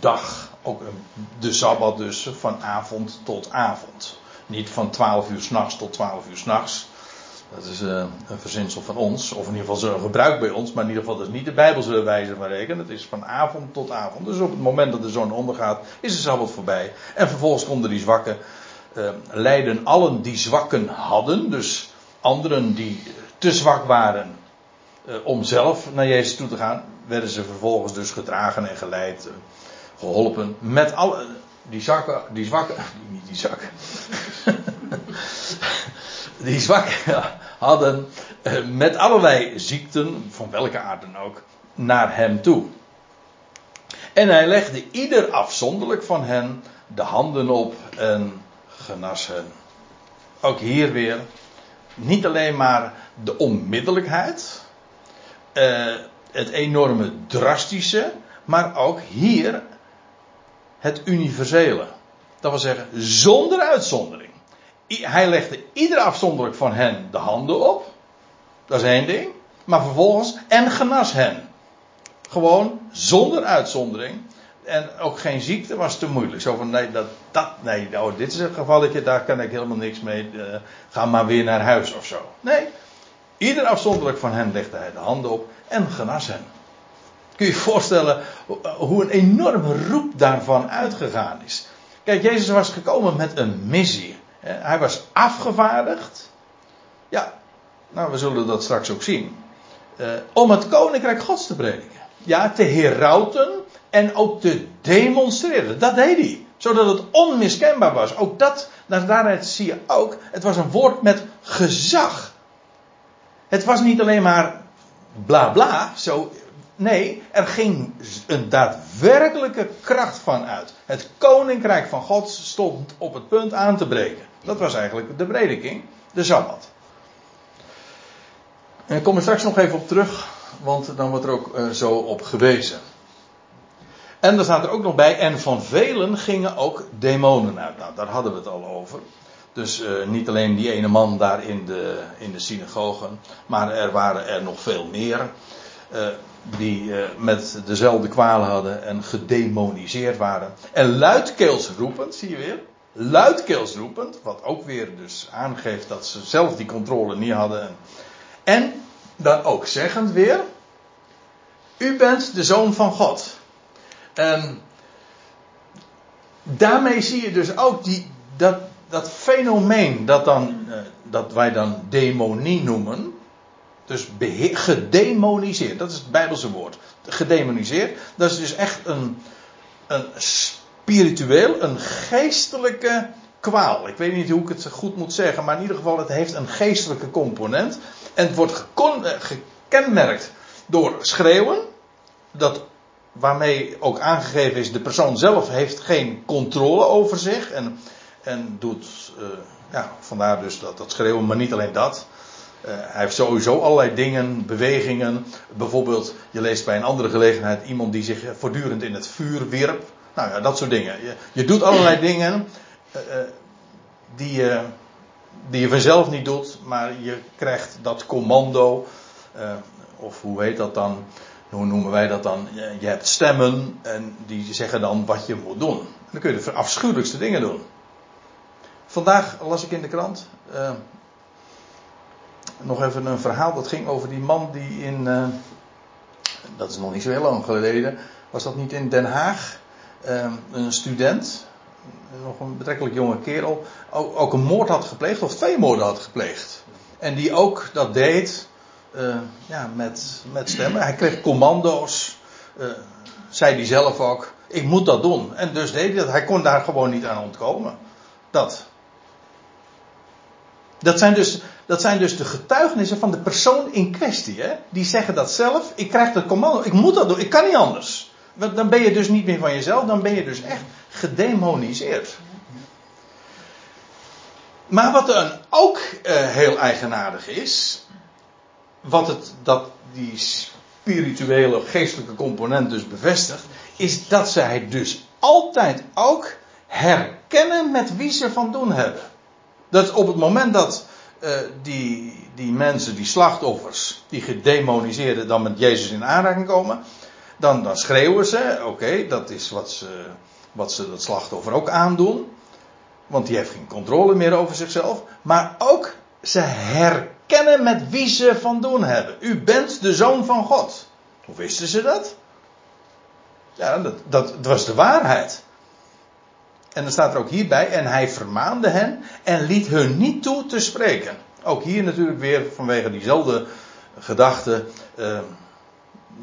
dag, ook een, de Sabbat dus, van avond tot avond. Niet van 12 uur s'nachts tot 12 uur s'nachts. Dat is uh, een verzinsel van ons, of in ieder geval zo'n gebruik bij ons, maar in ieder geval dat is niet de Bijbelse wijze van rekenen. Het is van avond tot avond. Dus op het moment dat de zon ondergaat, is de Sabbat voorbij. En vervolgens konden die zwakken uh, leiden allen die zwakken hadden, dus anderen die te zwak waren uh, om zelf naar Jezus toe te gaan, werden ze vervolgens dus gedragen en geleid, geholpen met alle die zakken, die zwakken, niet die zakken. Die zwak hadden eh, met allerlei ziekten, van welke aard dan ook, naar hem toe. En hij legde ieder afzonderlijk van hen de handen op en genas hen. Ook hier weer niet alleen maar de onmiddellijkheid, uh, het enorme drastische, maar ook hier het universele. Dat wil zeggen, zonder uitzondering hij legde ieder afzonderlijk van hen de handen op. Dat is één ding. Maar vervolgens, en genas hen. Gewoon zonder uitzondering. En ook geen ziekte was te moeilijk. Zo van, nee, dat, dat, nee, nou, dit is een gevalletje, daar kan ik helemaal niks mee. Uh, ga maar weer naar huis of zo. Nee, ieder afzonderlijk van hen legde hij de handen op en genas hen. Kun je je voorstellen hoe een enorme roep daarvan uitgegaan is. Kijk, Jezus was gekomen met een missie. Hij was afgevaardigd. Ja, nou, we zullen dat straks ook zien. Uh, om het koninkrijk Gods te prediken. Ja, te herauten en ook te demonstreren. Dat deed hij. Zodat het onmiskenbaar was. Ook dat, daaruit zie je ook, het was een woord met gezag. Het was niet alleen maar bla bla, zo. Nee, er ging een daadwerkelijke kracht van uit. Het koninkrijk van God stond op het punt aan te breken. Dat was eigenlijk de prediking, de Sabbat. En ik kom er straks nog even op terug, want dan wordt er ook uh, zo op gewezen. En er staat er ook nog bij, en van velen gingen ook demonen uit. Nou, daar hadden we het al over. Dus uh, niet alleen die ene man daar in de, in de synagogen, maar er waren er nog veel meer. Die met dezelfde kwalen hadden en gedemoniseerd waren. En luidkeels roepend, zie je weer, luidkeels roepend, wat ook weer dus aangeeft dat ze zelf die controle niet hadden. En dan ook zeggend weer, u bent de zoon van God. En daarmee zie je dus ook die, dat, dat fenomeen dat, dan, eh, dat wij dan demonie noemen. Dus gedemoniseerd, dat is het Bijbelse woord. Gedemoniseerd, dat is dus echt een, een spiritueel, een geestelijke kwaal. Ik weet niet hoe ik het goed moet zeggen, maar in ieder geval het heeft een geestelijke component. En het wordt eh, gekenmerkt door schreeuwen, dat, waarmee ook aangegeven is, de persoon zelf heeft geen controle over zich en, en doet, uh, ja, vandaar dus dat, dat schreeuwen, maar niet alleen dat. Uh, hij heeft sowieso allerlei dingen, bewegingen. Bijvoorbeeld, je leest bij een andere gelegenheid iemand die zich voortdurend in het vuur wierp. Nou ja, dat soort dingen. Je, je doet allerlei dingen uh, die, je, die je vanzelf niet doet, maar je krijgt dat commando. Uh, of hoe heet dat dan? Hoe noemen wij dat dan? Je, hebt stemmen en die zeggen dan wat je moet doen. Dan kun je de afschuwelijkste dingen doen. Vandaag las ik in de krant nog even een verhaal dat ging over die man die in. Uh, dat is nog niet zo heel lang geleden. Was dat niet in Den Haag? Uh, een student, nog een betrekkelijk jonge kerel, ook, ook, een moord had gepleegd, of twee moorden had gepleegd. En die ook dat deed uh, ja, met, met stemmen. Hij kreeg commando's, zei hij zelf ook. Ik moet dat doen. En dus deed hij dat. Hij kon daar gewoon niet aan ontkomen. Dat. Dat zijn dus, dat zijn dus de getuigenissen van de persoon in kwestie. Hè? Die zeggen dat zelf. Ik krijg dat commando. Ik moet dat doen. Ik kan niet anders. Dan ben je dus niet meer van jezelf. Dan ben je dus echt gedemoniseerd. Maar wat dan ook uh, heel eigenaardig is. Wat het, dat die spirituele, geestelijke component dus bevestigt. Is dat zij dus altijd ook herkennen met wie ze van doen hebben. Dat op het moment dat uh, die, die mensen, die slachtoffers, die gedemoniseerden dan met Jezus in aanraking komen, dan, dan schreeuwen ze, oké, dat is wat ze, wat ze dat slachtoffer ook aandoen. Want die heeft geen controle meer over zichzelf. Maar ook ze herkennen met wie ze van doen hebben. U bent de zoon van God. Hoe wisten ze dat? Ja, dat, dat, dat was de waarheid. En dan staat er ook hierbij, en hij vermaande hen en liet hun niet toe te spreken. Ook hier natuurlijk weer vanwege diezelfde gedachte uh,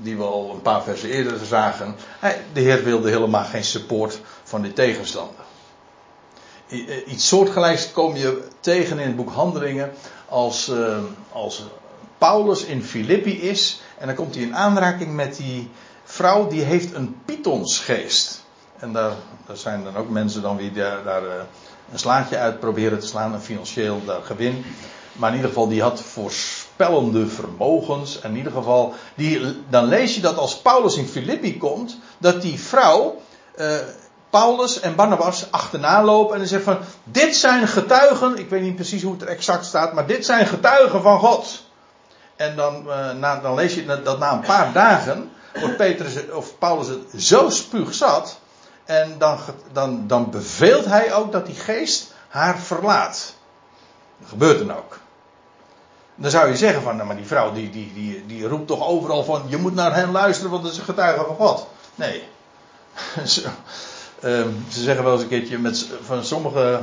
die we al een paar versen eerder zagen. De Heer wilde helemaal geen support van de tegenstander. I, iets soortgelijks kom je tegen in het boek Handelingen als, uh, als Paulus in Filippi is en dan komt hij in aanraking met die vrouw die heeft een pythonsgeest. En daar, zijn dan ook mensen dan wie daar, daar eh, een slaatje uit proberen te slaan, een financieel daar gewin. Maar in ieder geval, die had voorspellende vermogens. En in ieder geval, die, dan lees je dat als Paulus in Filippi komt, dat die vrouw uh, Paulus en Barnabas achterna lopen en dan zegt van, dit zijn getuigen, ik weet niet precies hoe het er exact staat, maar dit zijn getuigen van God. En dan, uh, na, dan lees je dat na een paar dagen Petrus of Paulus het zo spuugzat en dan, dan, dan beveelt hij ook dat die geest haar verlaat. Dat gebeurt dan ook. Dan zou je zeggen van, nou, maar die vrouw die, die, die, die roept toch overal van, je moet naar hen luisteren, want dat is een getuige van God. Nee. ze, um, ze zeggen wel eens een keertje, met, van sommige,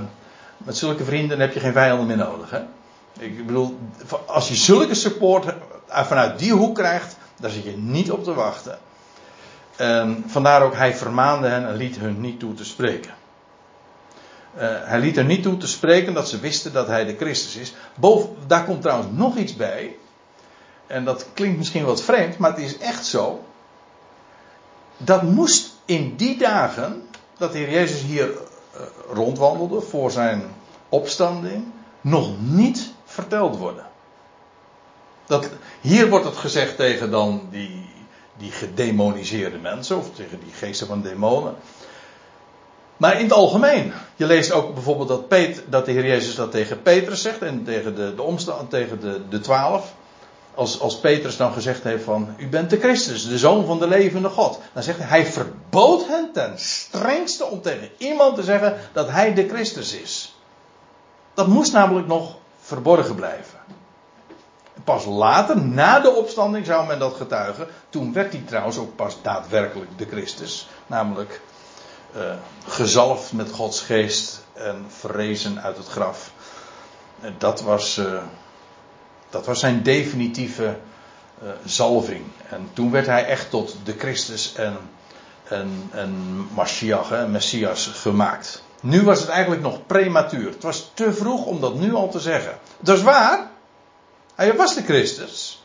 met zulke vrienden heb je geen vijanden meer nodig. Hè? Ik bedoel, als je zulke support vanuit die hoek krijgt, daar zit je niet op te wachten. En vandaar ook, hij vermaande hen en liet hun niet toe te spreken. Uh, hij liet er niet toe te spreken dat ze wisten dat hij de Christus is. Daar komt trouwens nog iets bij. En dat klinkt misschien wat vreemd, maar het is echt zo. Dat moest in die dagen, dat de Heer Jezus hier uh, rondwandelde voor zijn opstanding, nog niet verteld worden. Dat, hier wordt het gezegd tegen dan die die gedemoniseerde mensen, of tegen die geesten van demonen. Maar in het algemeen. Je leest ook bijvoorbeeld dat, dat de Heer Jezus dat tegen Petrus zegt en tegen de, de tegen de, de twaalf. Als, als Petrus dan gezegd heeft van, u bent de Christus, de zoon van de levende God. Dan zegt hij, hij verbood hen ten strengste om tegen iemand te zeggen dat hij de Christus is. Dat moest namelijk nog verborgen blijven. Pas later, na de opstanding, zou men dat getuigen. Toen werd hij trouwens ook pas daadwerkelijk de Christus. Namelijk uh, gezalfd met Gods geest en verrezen uit het graf. En dat was, uh, dat was zijn definitieve uh, zalving. En toen werd hij echt tot de Christus en en, en Mashiach, en Messias gemaakt. Nu was het eigenlijk nog prematuur. Het was te vroeg om dat nu al te zeggen. Dat is waar. Hij was de Christus.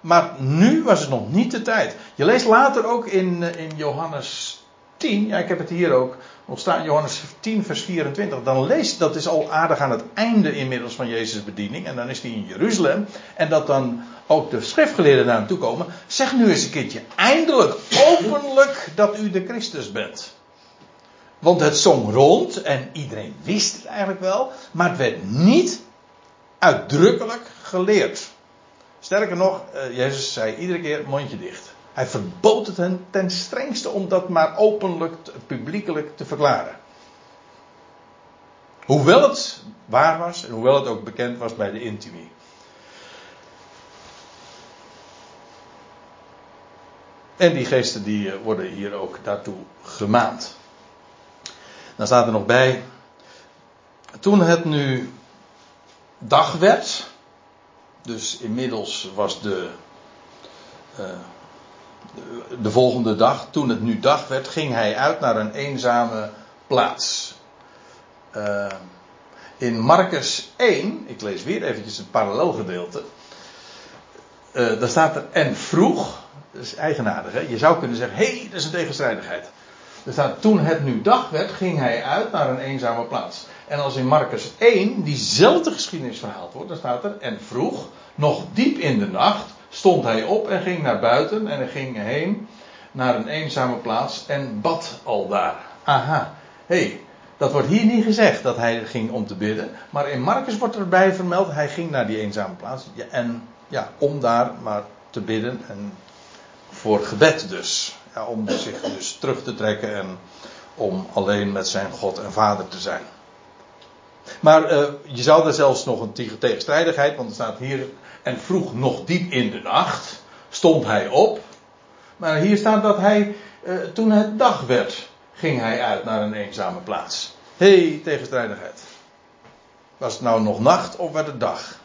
Maar nu was het nog niet de tijd. Je leest later ook in, in Johannes 10, ja, ik heb het hier ook nog staan, Johannes 10, vers 24. Dan leest, dat is al aardig aan het einde inmiddels van Jezus' bediening. En dan is hij in Jeruzalem. En dat dan ook de schriftgeleerden naar hem toe komen. Zeg nu eens een keertje eindelijk openlijk dat u de Christus bent. Want het zong rond en iedereen wist het eigenlijk wel. Maar het werd niet uitdrukkelijk geleerd. Sterker nog, eh, Jezus zei iedere keer mondje dicht. Hij verbood het hen ten strengste om dat maar openlijk, publiekelijk te verklaren. Hoewel het waar was en hoewel het ook bekend was bij de intimie. En die geesten die eh, worden hier ook daartoe gemaand. Dan staat er nog bij. Toen het nu dag werd. Dus inmiddels was de. Uh, de volgende dag, toen het nu dag werd, ging hij uit naar een eenzame plaats. Uh, in Marcus 1, ik lees weer eventjes het parallelgedeelte. Uh, daar staat er en vroeg, dat is eigenaardig hè, je zou kunnen zeggen, hé, hey, dat is een tegenstrijdigheid. Er staat, toen het nu dag werd, ging hij uit naar een eenzame plaats. En als in Marcus 1 diezelfde geschiedenis verhaald wordt, dan staat er, en vroeg, nog diep in de nacht, stond hij op en ging naar buiten en ging heen naar een eenzame plaats en bad al daar. Aha, hé, hey, dat wordt hier niet gezegd dat hij ging om te bidden, maar in Marcus wordt erbij vermeld, hij ging naar die eenzame plaats en ja, om daar maar te bidden en voor gebed dus. Ja, om zich dus terug te trekken en om alleen met zijn God en Vader te zijn. Maar uh, je zou er zelfs nog een tegenstrijdigheid, want er staat hier en vroeg nog diep in de nacht stond hij op. Maar hier staat dat hij, uh, toen het dag werd, ging hij uit naar een eenzame plaats. Hé, hey, tegenstrijdigheid. Was het nou nog nacht of werd het dag?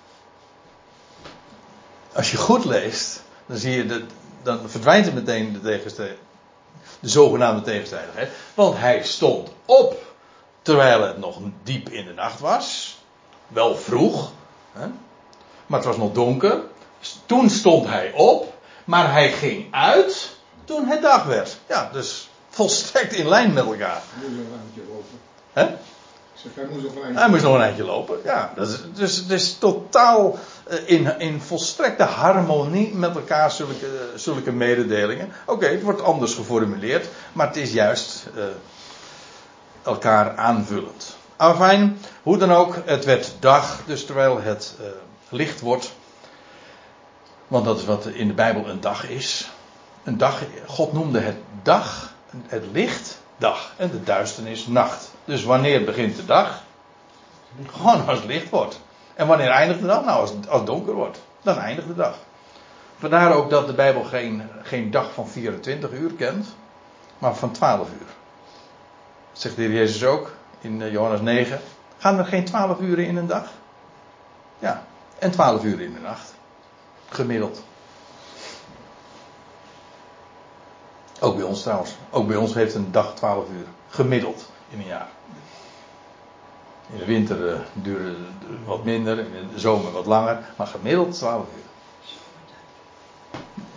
Als je goed leest, dan zie je dat, dan verdwijnt er meteen de, tegenstrijdigheid, de zogenaamde tegenstrijdigheid. Want hij stond op terwijl het nog diep in de nacht was. Wel vroeg. Hè? Maar het was nog donker. Toen stond hij op, maar hij ging uit toen het dag werd. Ja, dus volstrekt in lijn met elkaar. Moest nog een eindje lopen. Hè? Zeg, hij moest nog een eindje Hij moest nog een eindje lopen, ja. Dat is, dus het is totaal eh, in, in volstrekte harmonie met elkaar zulke, zulke mededelingen. Oké, het wordt anders geformuleerd, maar het is juist uh, elkaar aanvullend. Afijn, hoe dan ook, het werd dag, dus terwijl het uh, licht wordt. Want dat is wat in de Bijbel een dag is. Een dag, God noemde het dag, het licht, dag. En de duisternis, nacht. Dus wanneer begint de dag? Gewoon als het licht wordt. En wanneer eindigt de dag? Nou, als, het donker wordt. Dan eindigt de dag. Vandaar ook dat de Bijbel geen, geen dag van 24 uur kent, maar van 12 uur. Zegt de heer Jezus ook in eh, Johannes 9. Gaan er geen 12 uren in een dag? Ja, en 12 uur in de nacht. Gemiddeld. Ook bij ons trouwens. Ook bij ons heeft een dag 12 uur. Gemiddeld in een jaar. In de winter uh, duren het wat minder, in de zomer wat langer, maar gemiddeld 12 uur.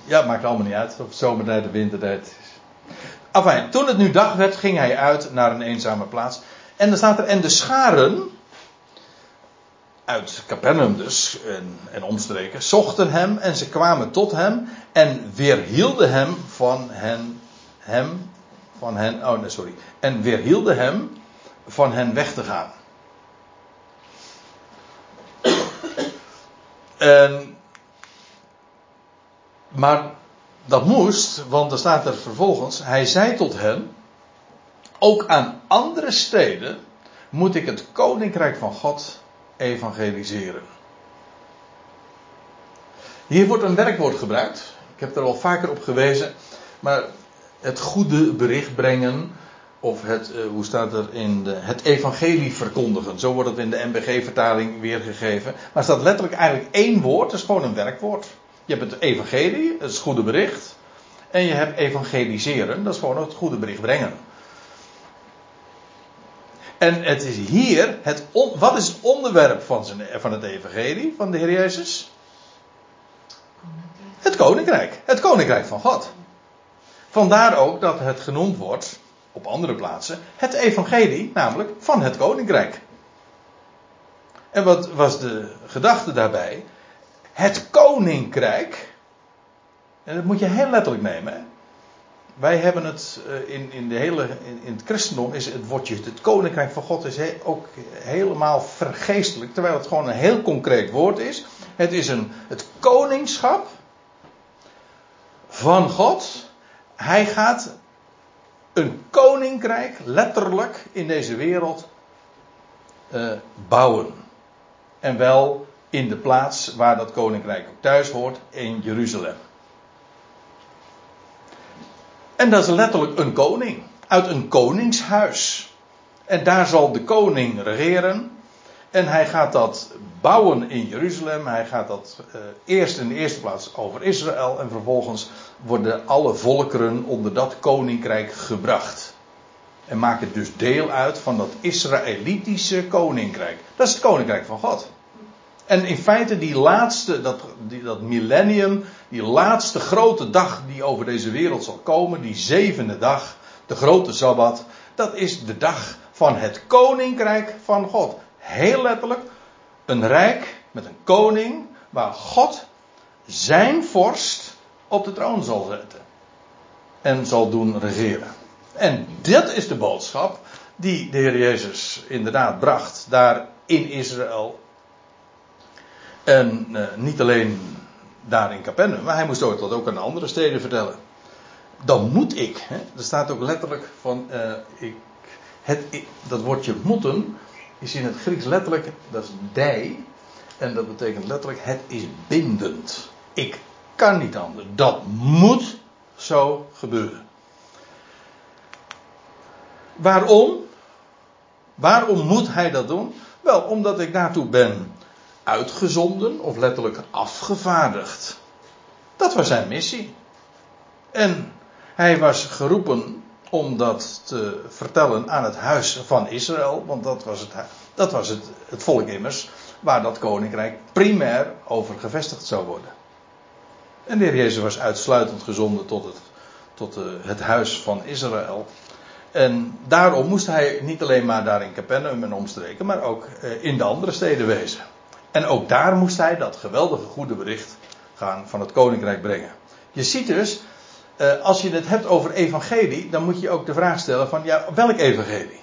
Ja, maakt allemaal niet uit of het zomertijd of wintertijd is. Enfin, toen het nu dag werd, ging hij uit naar een eenzame plaats. En dan staat er, en de scharen, uit Capernaum dus en, en omstreken, zochten hem en ze kwamen tot hem en weerhielden hem van hen, hem, van hen, oh nee, sorry, en weerhielden hem van hen weg te gaan. En, maar dat moest, want er staat er vervolgens, hij zei tot hen, ook aan andere steden moet ik het koninkrijk van God evangeliseren. Hier wordt een werkwoord gebruikt. Ik heb er al vaker op gewezen. Maar het goede bericht brengen. Of het, uh, hoe staat er in de, het evangelie verkondigen. Zo wordt het in de MBG-vertaling weergegeven. Maar staat letterlijk eigenlijk één woord. Het is gewoon een werkwoord. Je hebt het evangelie, is het goede bericht. En je hebt evangeliseren, dat is gewoon het goede bericht brengen. En het is hier, het wat is het onderwerp van, zijn, van het evangelie van de Heer Jezus? Het koninkrijk. Het koninkrijk van God. Vandaar ook dat het genoemd wordt, op andere plaatsen, het evangelie, namelijk van het koninkrijk. En wat was de gedachte daarbij? Het koninkrijk, en dat moet je heel letterlijk nemen. Wij hebben het eh, in, in, de hele, in, het christendom is het woordje het koninkrijk van God is ook helemaal vergeestelijk, terwijl het gewoon een heel concreet woord is. Het is een, het koningschap van God. Hij gaat een koninkrijk letterlijk in deze wereld uh, bouwen. En wel in de plaats waar dat koninkrijk ook thuis hoort, in Jeruzalem. En dat is letterlijk een koning. Uit een koningshuis. En daar zal de koning regeren. En hij gaat dat bouwen in Jeruzalem. Hij gaat dat uh, eerst in de eerste plaats over Israël. En vervolgens worden alle volkeren onder dat koninkrijk gebracht. En maken dus deel uit van dat Israëlitische koninkrijk. Dat is het koninkrijk van God. En in feite die laatste, dat, die, dat millennium, die laatste grote dag die over deze wereld zal komen, die zevende dag, de grote Sabbat, dat is de dag van het koninkrijk van God. Heel letterlijk, een rijk met een koning waar God zijn vorst op de troon zal zetten. En zal doen regeren. En dit is de boodschap die de Heer Jezus inderdaad bracht daar in Israël en uh, niet alleen daar in Capernaum, maar hij moest ook dat ook aan andere steden vertellen. Dan moet ik, hè, er staat ook letterlijk van, uh, ik, het, dat woordje moeten is in het Grieks letterlijk, dat is dij, en dat betekent letterlijk het is bindend. Ik kan niet anders. Dat moet zo gebeuren. Waarom? Waarom moet hij dat doen? Wel, omdat ik daartoe ben uitgezonden of letterlijk afgevaardigd. Dat was zijn missie. En hij was geroepen om dat te vertellen aan het huis van Israël, want dat was het, dat was het, het volk immers waar dat koninkrijk primair over gevestigd zou worden. En de heer Jezus was uitsluitend gezonden tot het, tot eh, het huis van Israël. En daarom moest hij niet alleen maar daar in Capernaum en omstreken, maar ook eh, in de andere steden wezen. En ook daar moest hij dat geweldige goede bericht gaan van het koninkrijk brengen. Je ziet dus, eh, als je het hebt over evangelie, dan moet je ook de vraag stellen van, ja, welk evangelie?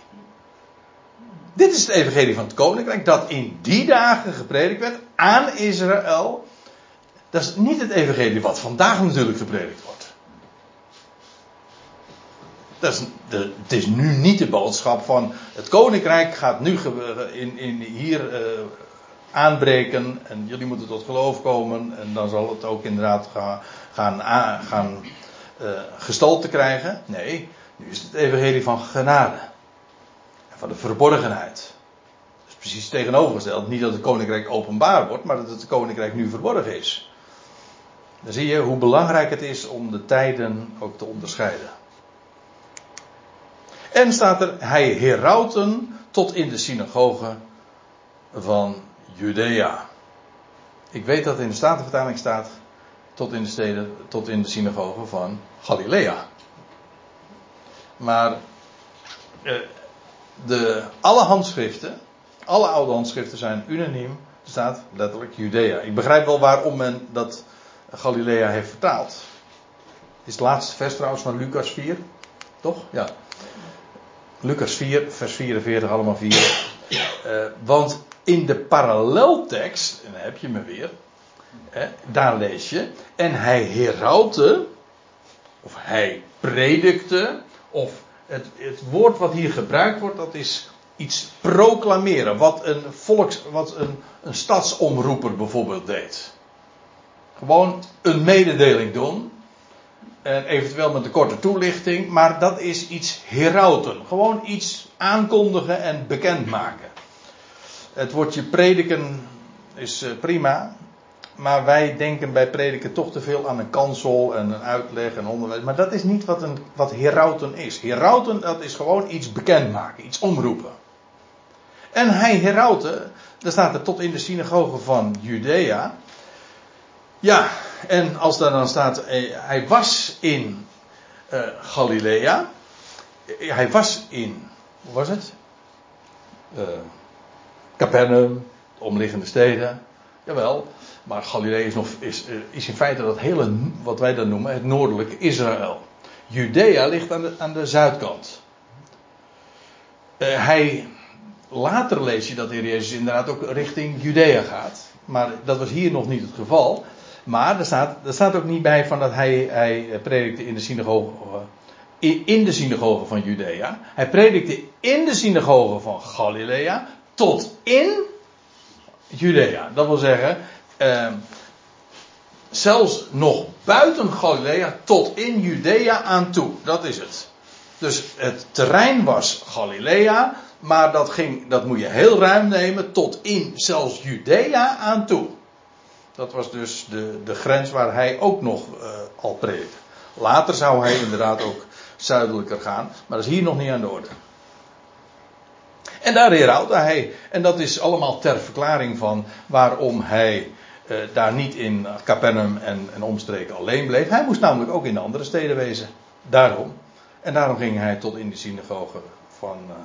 Dit is het evangelie van het koninkrijk dat in die dagen gepredikt werd aan Israël. Dat is niet het evangelie wat vandaag natuurlijk gepredikt wordt. Dat is de, het is nu niet de boodschap van het koninkrijk gaat nu in, in hier uh, aanbreken en jullie moeten tot geloof komen en dan zal het ook inderdaad gaan, gaan, gaan uh, gestalte krijgen. Nee, nu is het evangelie van genade. En van de verborgenheid. Dat is precies tegenovergesteld. Niet dat het koninkrijk openbaar wordt, maar dat het koninkrijk nu verborgen is. Dan zie je hoe belangrijk het is om de tijden ook te onderscheiden. En staat er, hij herauten tot in de synagoge van Judea. Ik weet dat in de Statenvertaling staat tot in de steden, tot in de synagogen van Galilea. Maar eh, de, alle handschriften, alle oude handschriften zijn unaniem. Staat letterlijk Judea. Ik begrijp wel waarom men dat Galilea heeft vertaald. Is het laatste vers trouwens van Lucas 4? Toch? Ja. Lucas 4, vers 44, allemaal 4. Uh, eh, want in de paralleltekst, en dan heb je me weer, hè, daar lees je, en hij herautte, of hij predikte, of het, het woord wat hier gebruikt wordt, dat is iets proclameren, wat een volks, wat een, een stadsomroeper bijvoorbeeld deed. Gewoon een mededeling doen. En eventueel met een korte toelichting. Maar dat is iets herauten. Gewoon iets aankondigen en bekendmaken. Het woordje prediken is eh, prima. maar wij denken bij prediken toch te veel aan een kansel en een uitleg en onderwijs. Maar dat is niet wat, een, wat herauten is. Herauten, dat is gewoon iets bekendmaken, iets omroepen. En hij herauten, daar staat er tot in de synagoge van Judea. Ja, en als daar dan staat, eh, hij was in uh, Galilea. Hij was in, hoe was het? Uh, Capernaum, de omliggende steden. Jawel, maar Galilea is, nog, is, is in feite dat hele, wat wij dan noemen, het noordelijke Israël. Judea ligt aan de, aan de zuidkant. Uh, hij, later lees je dat de Jezus inderdaad ook richting Judea gaat. Maar dat was hier nog niet het geval. Maar er staat, er staat ook niet bij van dat hij, hij predikte in de synagoge. In de synagoge van Judea. Hij predikte in de synagoge van Galilea. Tot in Judea. Dat wil zeggen, eh, zelfs nog buiten Galilea tot in Judea aan toe. Dat is het. Dus het terrein was Galilea, maar dat, ging, dat moet je heel ruim nemen tot in zelfs Judea aan toe. Dat was dus de, de grens waar hij ook nog uh, al predikte. Later zou hij inderdaad ook zuidelijker gaan, maar dat is hier nog niet aan de orde. En daar herhaalde hij. En dat is allemaal ter verklaring van waarom hij uh, daar niet in Capernaum en, en omstreken alleen bleef. Hij moest namelijk ook in de andere steden wezen. Daarom. En daarom ging hij tot in de synagoge van, uh,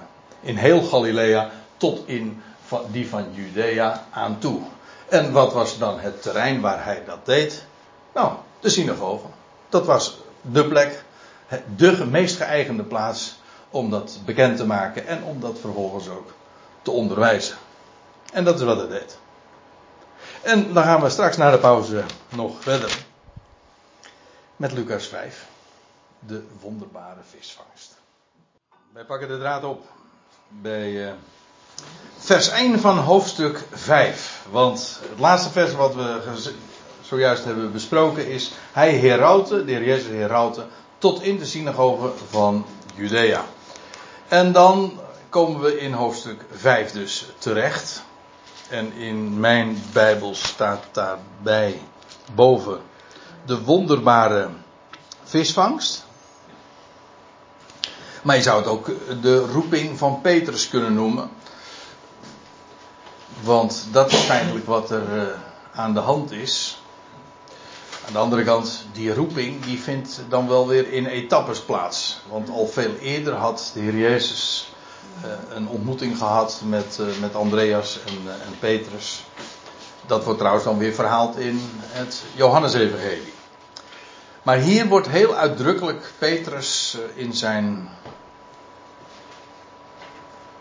in heel Galilea tot in van, die van Judea aan toe. En wat was dan het terrein waar hij dat deed? Nou, de synagoge. Dat was de plek, de meest geëigende plaats om dat bekend te maken en om dat vervolgens ook te onderwijzen. En dat is wat hij deed. En dan gaan we straks na de pauze nog verder met Lucas 5, de wonderbare visvangst. Wij pakken de draad op bij uh, vers 1 van hoofdstuk 5. Want het laatste vers wat we zojuist hebben besproken is: Hij heroutte, de heer Jezus heroutte, tot in de synagoge van Judea. En dan komen we in hoofdstuk 5 dus terecht. En in mijn Bijbel staat daarbij boven de wonderbare visvangst. Maar je zou het ook de roeping van Petrus kunnen noemen. Want dat is feitelijk wat er uh, aan de hand is. Aan de andere kant, die roeping die vindt dan wel weer in etappes plaats. Want al veel eerder had de Heer Jezus uh, een ontmoeting gehad met, uh, met Andreas en, en Petrus. Dat wordt trouwens dan weer verhaald in het Johannesevangelie. Maar hier wordt heel uitdrukkelijk Petrus in zijn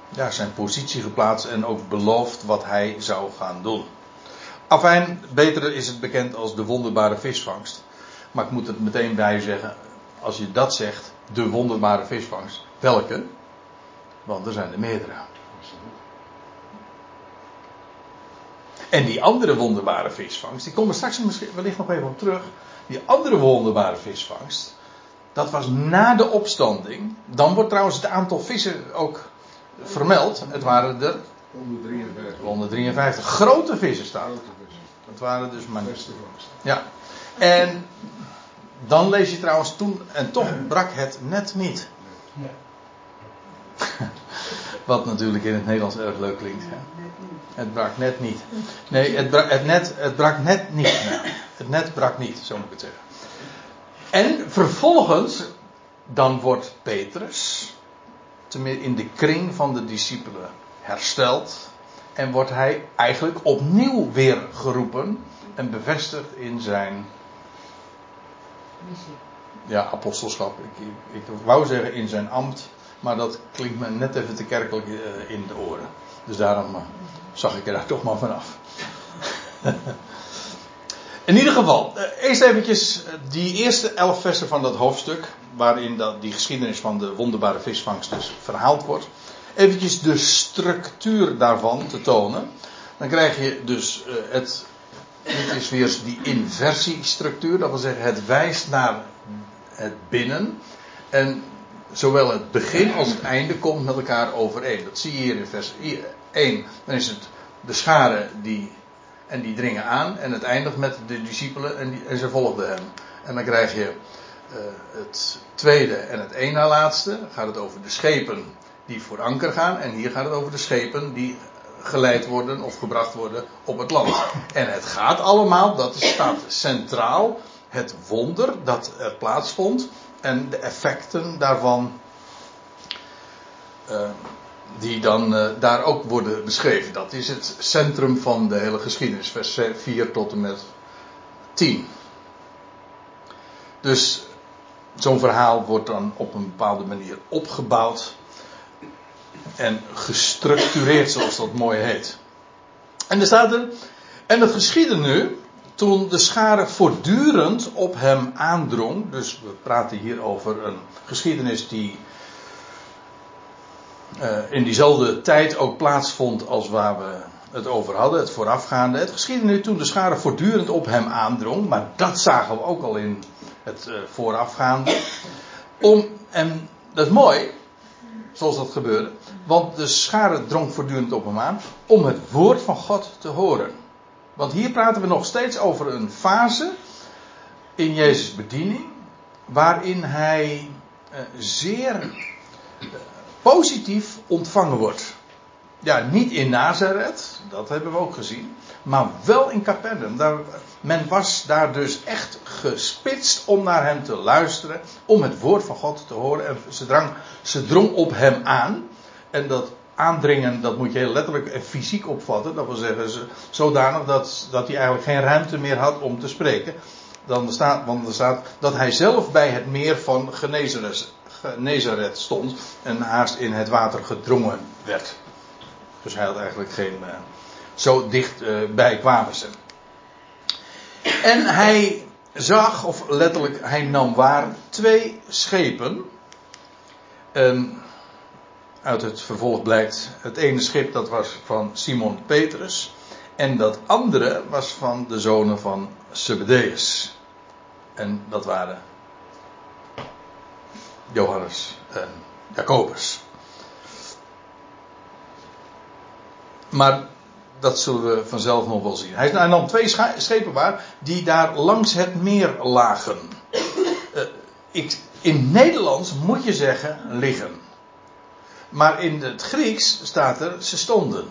ja, zijn positie geplaatst en ook beloofd wat hij zou gaan doen. Afijn, beter is het bekend als de wonderbare visvangst. Maar ik moet het meteen bij zeggen, als je dat zegt, de wonderbare visvangst, welke? Want er zijn er meerdere. En die andere wonderbare visvangst, die komen straks misschien wellicht nog even op terug. Die andere wonderbare visvangst, dat was na de opstanding. Dan wordt trouwens het aantal vissen ook vermeld. Het waren er 153. 153 grote vissen staan. Dat waren dus maar. Ja. En dan lees je trouwens toen. En toch brak het net niet. Wat natuurlijk in het Nederlands erg leuk klinkt. Hè? Het brak net niet. Nee, het brak, het net, het brak net niet. het net brak niet, zo moet ik het zeggen. En vervolgens, dan wordt Petrus, in de kring van de discipelen, hersteld. En wordt hij eigenlijk opnieuw weer geroepen en bevestigd in zijn ja, apostelschap. Ik, ik, wou zeggen in zijn ambt, maar dat klinkt me net even te kerkelijk uh, in de oren. Dus daarom uh, zag ik er daar toch maar vanaf. in ieder geval, uh, eerst eventjes die eerste elf versen van dat hoofdstuk, waarin dat, die geschiedenis van de wonderbare visvangst dus verhaald wordt eventjes de structuur daarvan te tonen. Dan krijg je dus uh, het. Dit is weer die inversiestructuur. Dat wil zeggen, het wijst naar het binnen. En zowel het begin als het einde komt met elkaar overeen. Dat zie je hier in vers 1. Dan is het de schare die En die dringen aan en het eindigt met de discipelen en, die, en ze volgden hem. En dan krijg je uh, het tweede en het één na laatste. Dan gaat het over de schepen die voor anker gaan. En hier gaat het over de schepen die geleid worden of gebracht worden op het land. En het gaat allemaal, dat staat centraal, het wonder dat er plaatsvond en de effecten daarvan. Uh, die dan uh, daar ook worden beschreven. Dat is het centrum van de hele geschiedenis, vers 4 tot en met 10. Dus zo'n verhaal wordt dan op een bepaalde manier opgebouwd en gestructureerd, zoals dat mooi heet. En er staat er, en het geschiedde nu, toen de schare voortdurend op hem aandrong, dus we praten hier over een geschiedenis die uh, in diezelfde tijd ook plaatsvond als waar we het over hadden, het voorafgaande. Het geschiedde nu toen de schare voortdurend op hem aandrong, maar dat zagen we ook al in het uh, voorafgaande. Om, en dat is mooi, zoals dat gebeurde, want de schare drong voortdurend op hem aan om het woord van God te horen. Want hier praten we nog steeds over een fase in Jezus' bediening, waarin hij uh, zeer positief ontvangen wordt. Ja, niet in Nazareth, dat hebben we ook gezien, maar wel in Capernaum. Daar, men was daar dus echt gespitst om naar hem te luisteren, om het woord van God te horen. En ze, ze drong op hem aan. En dat aandringen, dat moet je heel letterlijk en fysiek opvatten. Dat wil zeggen, zodanig dat, dat hij eigenlijk geen ruimte meer had om te spreken. Dan staat, want er staat dat hij zelf bij het meer van Genezeret Nazareth stond en haast in het water gedrongen werd. Dus hij had eigenlijk geen. Uh, zo dicht uh, bij kwamen ze. En hij zag, of letterlijk, hij nam waar twee schepen. En uit het vervolg blijkt, het ene schip dat was van Simon Petrus. En dat andere was van de zonen van Zebedeus. En dat waren Johannes en Jacobus. Maar dat zullen we vanzelf nog wel zien. Hij nam twee schepen waar die daar langs het meer lagen. Uh, ik, in Nederlands moet je zeggen liggen. Maar in het Grieks staat er ze stonden.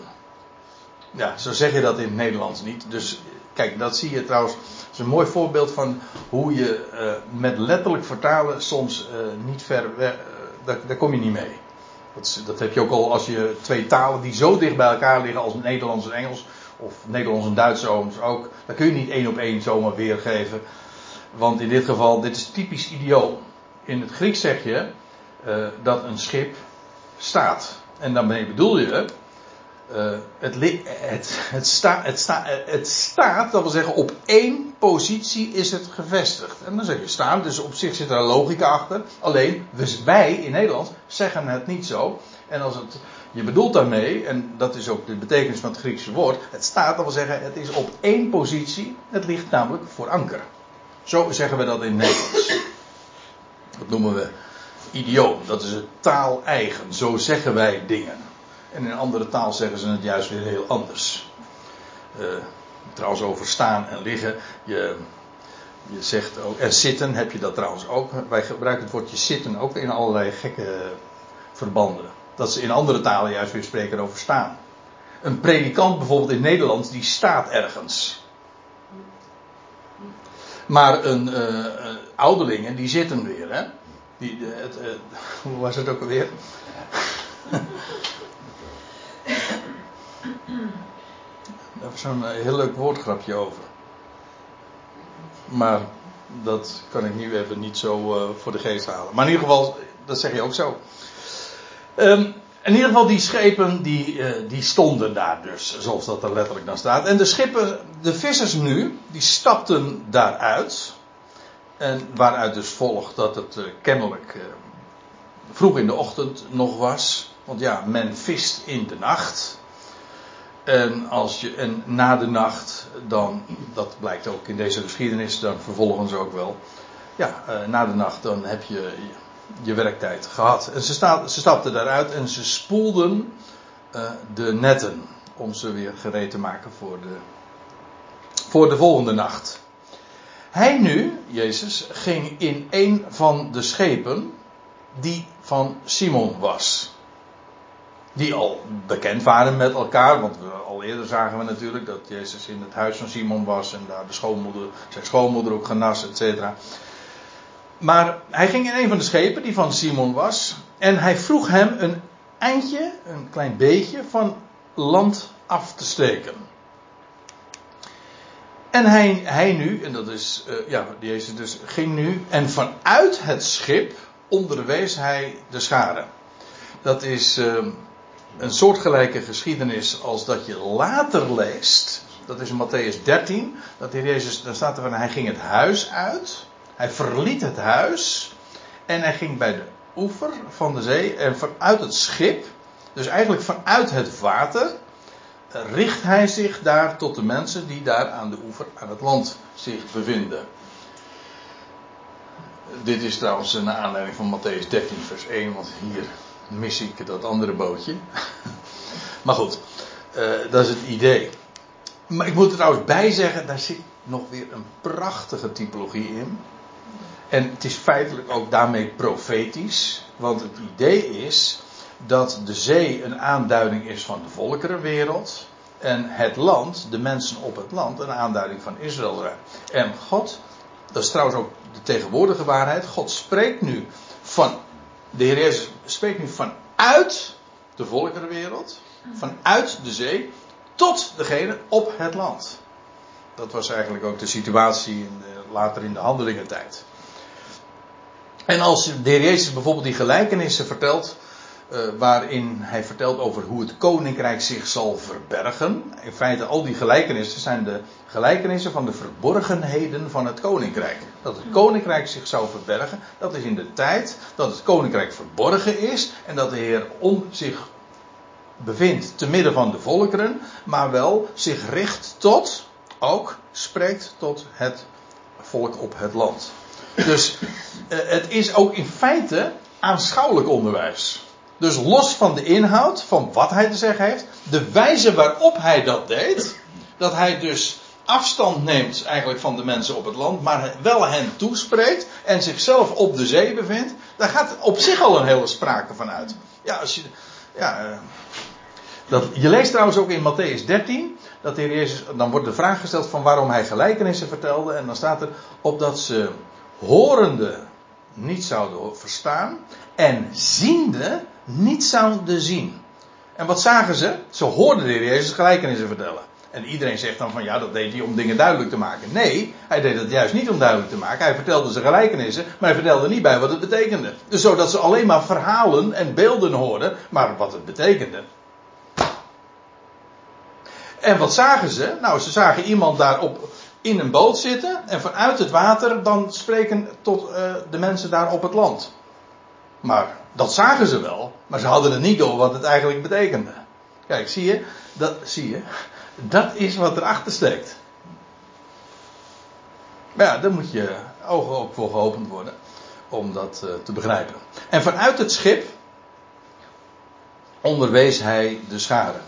Ja, zo zeg je dat in het Nederlands niet. Dus kijk, dat zie je trouwens is een mooi voorbeeld van hoe je uh, met letterlijk vertalen soms uh, niet ver weg, daar, kom je niet mee. Dat, dat, heb je ook al als je twee talen die zo dicht bij elkaar liggen als Nederlands en Engels, of Nederlands en Duits ook, dan kun je niet één op één zomaar weergeven. Want in dit geval, dit is typisch idioom. In het Grieks zeg je dat een schip staat. En daarmee bedoel je uh, het, het, het, het, sta, het, staat, dat wil zeggen op één positie is het gevestigd. En dan zeg je staan, dus op zich zit een logica achter. Alleen, dus wij in Nederland zeggen het niet zo. En als het, je bedoelt daarmee, en dat is ook de betekenis van het Griekse woord, het staat, dat wil zeggen het is op één positie, het ligt namelijk voor anker. Zo zeggen we dat in Nederlands. Dat noemen we idioom, dat is het taal eigen, zo zeggen wij dingen. En in andere taal zeggen ze het juist weer heel anders. Uh, trouwens over staan en liggen. Je, je zegt ook, en zitten heb je dat trouwens ook. Wij gebruiken het woordje zitten ook in allerlei gekke verbanden. Dat ze in andere talen juist weer spreken over staan. Een predikant bijvoorbeeld in Nederland, die staat ergens. Maar een uh, ouderlingen, die zitten weer. Hè? Die, uh, hoe was het ook alweer? Daar zo'n eh, heel leuk woordgrapje over. Maar dat kan ik nu even niet zo uh, voor de geest halen. Maar in ieder geval, dat zeg je ook zo. Um, in ieder geval, die schepen die, uh, die stonden daar dus, zoals dat er letterlijk dan staat. En de schippen, de vissers nu, die stapten daaruit. En waaruit dus volgt dat het kennelijk vroeg in de ochtend nog was. Want ja, men vist in de nacht. En, als je, en na de nacht, dan, dat blijkt ook in deze geschiedenis, dan vervolgens ook wel. Ja, uh, na de nacht dan heb je je, werktijd gehad. En ze, sta, ze stapten daaruit en ze spoelden uh, de netten om ze weer gereed te maken voor de voor de volgende nacht. Hij nu, Jezus, ging in een van de schepen die van Simon was. Die al bekend waren met elkaar, want we, al eerder zagen we natuurlijk dat Jezus in het huis van Simon was en daar de schoonmoeder, zijn schoonmoeder ook genas, et cetera. Maar hij ging in een van de schepen die van Simon was en hij vroeg hem een eindje, een klein beetje van land af te steken. En hij, hij nu, en dat is, uh, ja, Jezus dus ging nu, en vanuit het schip onderwees hij de schade. Dat is uh, een soortgelijke geschiedenis als dat je later leest. Dat is in Matthäus 13. Dat Jezus, daar staat er van, hij ging het huis uit. Hij verliet het huis. En hij ging bij de oever van de zee. En vanuit het schip, dus eigenlijk vanuit het water, richt hij zich daar tot de mensen die daar aan de oever, aan het land zich bevinden. Dit is trouwens een aanleiding van Matthäus 13, vers 1, want hier mis ik dat andere bootje. maar goed, uh, dat is het idee. Maar ik moet er trouwens bij zeggen, daar zit nog weer een prachtige typologie in. En het is feitelijk ook daarmee profetisch. Want het idee is dat de zee een aanduiding is van de volkerenwereld. En het land, de mensen op het land, een aanduiding van Israël. En God, dat is trouwens ook de tegenwoordige waarheid. God spreekt nu van, de Heer Jezus spreekt nu vanuit de volkerenwereld, vanuit de zee, tot degene op het land. Dat was eigenlijk ook de situatie in de, later in de handelingentijd. En als de Heer Jezus bijvoorbeeld die gelijkenissen vertelt, uh, waarin hij vertelt over hoe het koninkrijk zich zal verbergen. In feite, al die gelijkenissen zijn de gelijkenissen van de verborgenheden van het koninkrijk. Dat het koninkrijk zich zou verbergen, dat is in de tijd dat het koninkrijk verborgen is en dat de Heer om zich bevindt te midden van de volkeren, maar wel zich richt tot, ook spreekt tot het volk op het land. Dus uh, het is ook in feite aanschouwelijk onderwijs. Dus los van de inhoud, van wat hij te zeggen heeft, de wijze waarop hij dat deed, dat hij dus afstand neemt eigenlijk van de mensen op het land, maar wel hen toespreekt en zichzelf op de zee bevindt, daar gaat op zich al een hele sprake van uit. Ja, als je, ja, eh, dat, je leest trouwens ook in Matthäus 13, dat de Heer Jezus, dan wordt de vraag gesteld van waarom hij gelijkenissen vertelde, en dan staat er opdat ze horende niet zouden verstaan en ziende niet zouden zien. En wat zagen ze? Ze hoorden de Jezus gelijkenissen vertellen. En iedereen zegt dan van ja, dat deed hij om dingen duidelijk te maken. Nee, hij deed het juist niet om duidelijk te maken. Hij vertelde ze gelijkenissen, maar hij vertelde niet bij wat het betekende. Dus zodat ze alleen maar verhalen en beelden hoorden, maar wat het betekende. En wat zagen ze? Nou, ze zagen iemand daarop in een boot zitten en vanuit het water dan spreken tot uh, de mensen daar op het land. Maar dat zagen ze wel, maar ze hadden het niet door wat het eigenlijk betekende. Kijk, zie je? Dat, zie je? Dat is wat erachter steekt. Maar ja, daar moet je ogen ook voor geopend worden om dat uh, te begrijpen. En vanuit het schip onderwees hij de schade.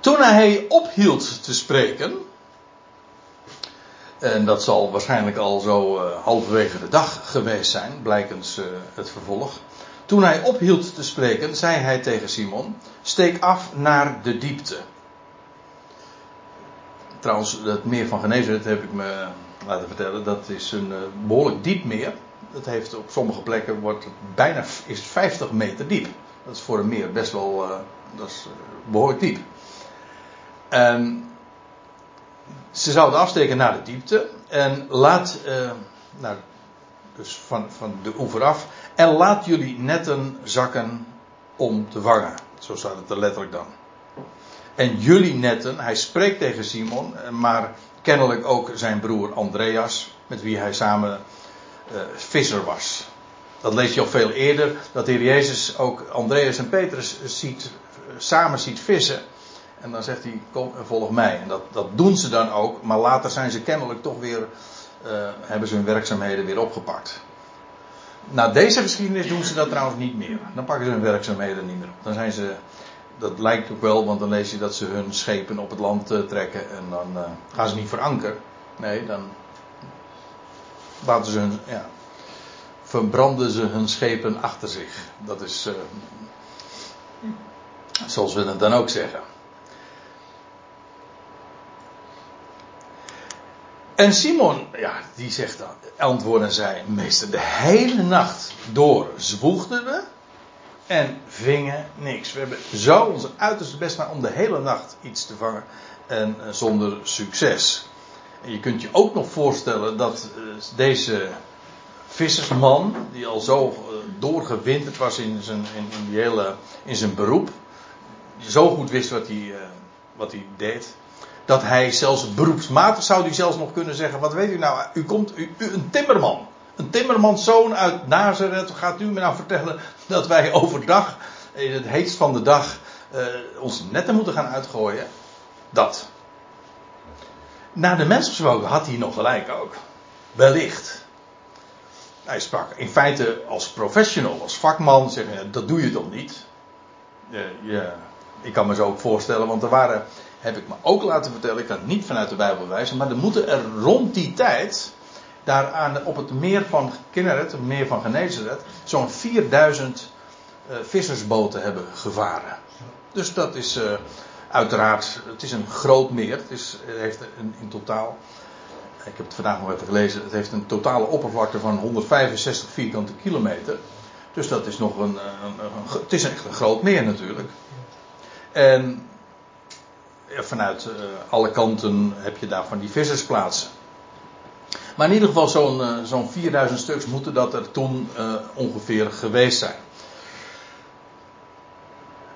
Toen hij ophield te spreken, en dat zal waarschijnlijk al zo uh, halverwege de dag geweest zijn, blijkens uh, het vervolg. Toen hij ophield te spreken, zei hij tegen Simon: Steek af naar de diepte. Trouwens, het meer van Genezeret heb ik me laten vertellen. Dat is een uh, behoorlijk diep meer. Dat heeft op sommige plekken wordt bijna is 50 meter diep. Dat is voor een meer best wel dat is, behoorlijk diep. En ze zouden afsteken naar de diepte. En laat, uh, nou, dus van, van de oever af. En laat jullie netten zakken om te vangen. Zo staat het er letterlijk dan. En jullie netten, hij spreekt tegen Simon, maar kennelijk ook zijn broer Andreas, met wie hij samen uh, visser was. Dat lees je al veel eerder, dat de Heer Jezus ook Andreas en Petrus ziet, samen ziet vissen. En dan zegt hij, kom en volg mij. En dat, dat doen ze dan ook, maar later zijn ze kennelijk toch weer, uh, hebben ze hun werkzaamheden weer opgepakt. Na deze geschiedenis doen ze dat trouwens niet meer. Dan pakken ze hun werkzaamheden niet meer op. Dan zijn ze dat lijkt ook wel, want dan lees je dat ze hun schepen op het land trekken en dan gaan ze niet voor anker. Nee, dan laten ze hun, ja, verbranden ze hun schepen achter zich. Dat is, zoals we het dan ook zeggen. En Simon, ja, die zegt dan, antwoorden zij, meester, de hele nacht door zwoegden we en vingen niks. We hebben zo ons uiterste best gedaan om de hele nacht iets te vangen en uh, zonder succes. En je kunt je ook nog voorstellen dat uh, deze vissersman, die al zo uh, doorgewinterd was in zijn, in, in, die hele, in zijn beroep, zo goed wist wat hij, wat hij deed, dat hij zelfs beroepsmatig zou hij zelfs nog kunnen zeggen: Wat weet u nou? U komt, u, een timmerman. Een timmermanszoon uit Nazareth. Gaat u me nou vertellen dat wij overdag, in het heetst van de dag, uh, onze netten moeten gaan uitgooien? Dat. Naar de mens gesproken had hij nog gelijk ook. Wellicht. Hij sprak in feite als professional, als vakman, zeggen: Dat doe je toch niet? Uh, ik kan me zo ook voorstellen, want er waren heb ik me ook laten vertellen, ik kan het niet vanuit de Bijbel wijzen, maar er moeten er rond die tijd, daar aan, op het meer van Kinneret, het meer van Genezeret, zo'n 4000 uh, eh, vissersboten hebben gevaren. Dus dat is uh, uiteraard, het is een groot meer. Het, is, heeft een, in totaal, ik heb het vandaag nog even gelezen, het heeft een totale oppervlakte van 165 vierkante kilometer. Dus dat is nog een, een, een het is echt een groot meer natuurlijk. En vanuit uh, alle kanten heb je daar van die vissersplaatsen. Maar in ieder geval zo'n uh, zo'n 4000 stuks moeten dat er toen ongeveer geweest zijn.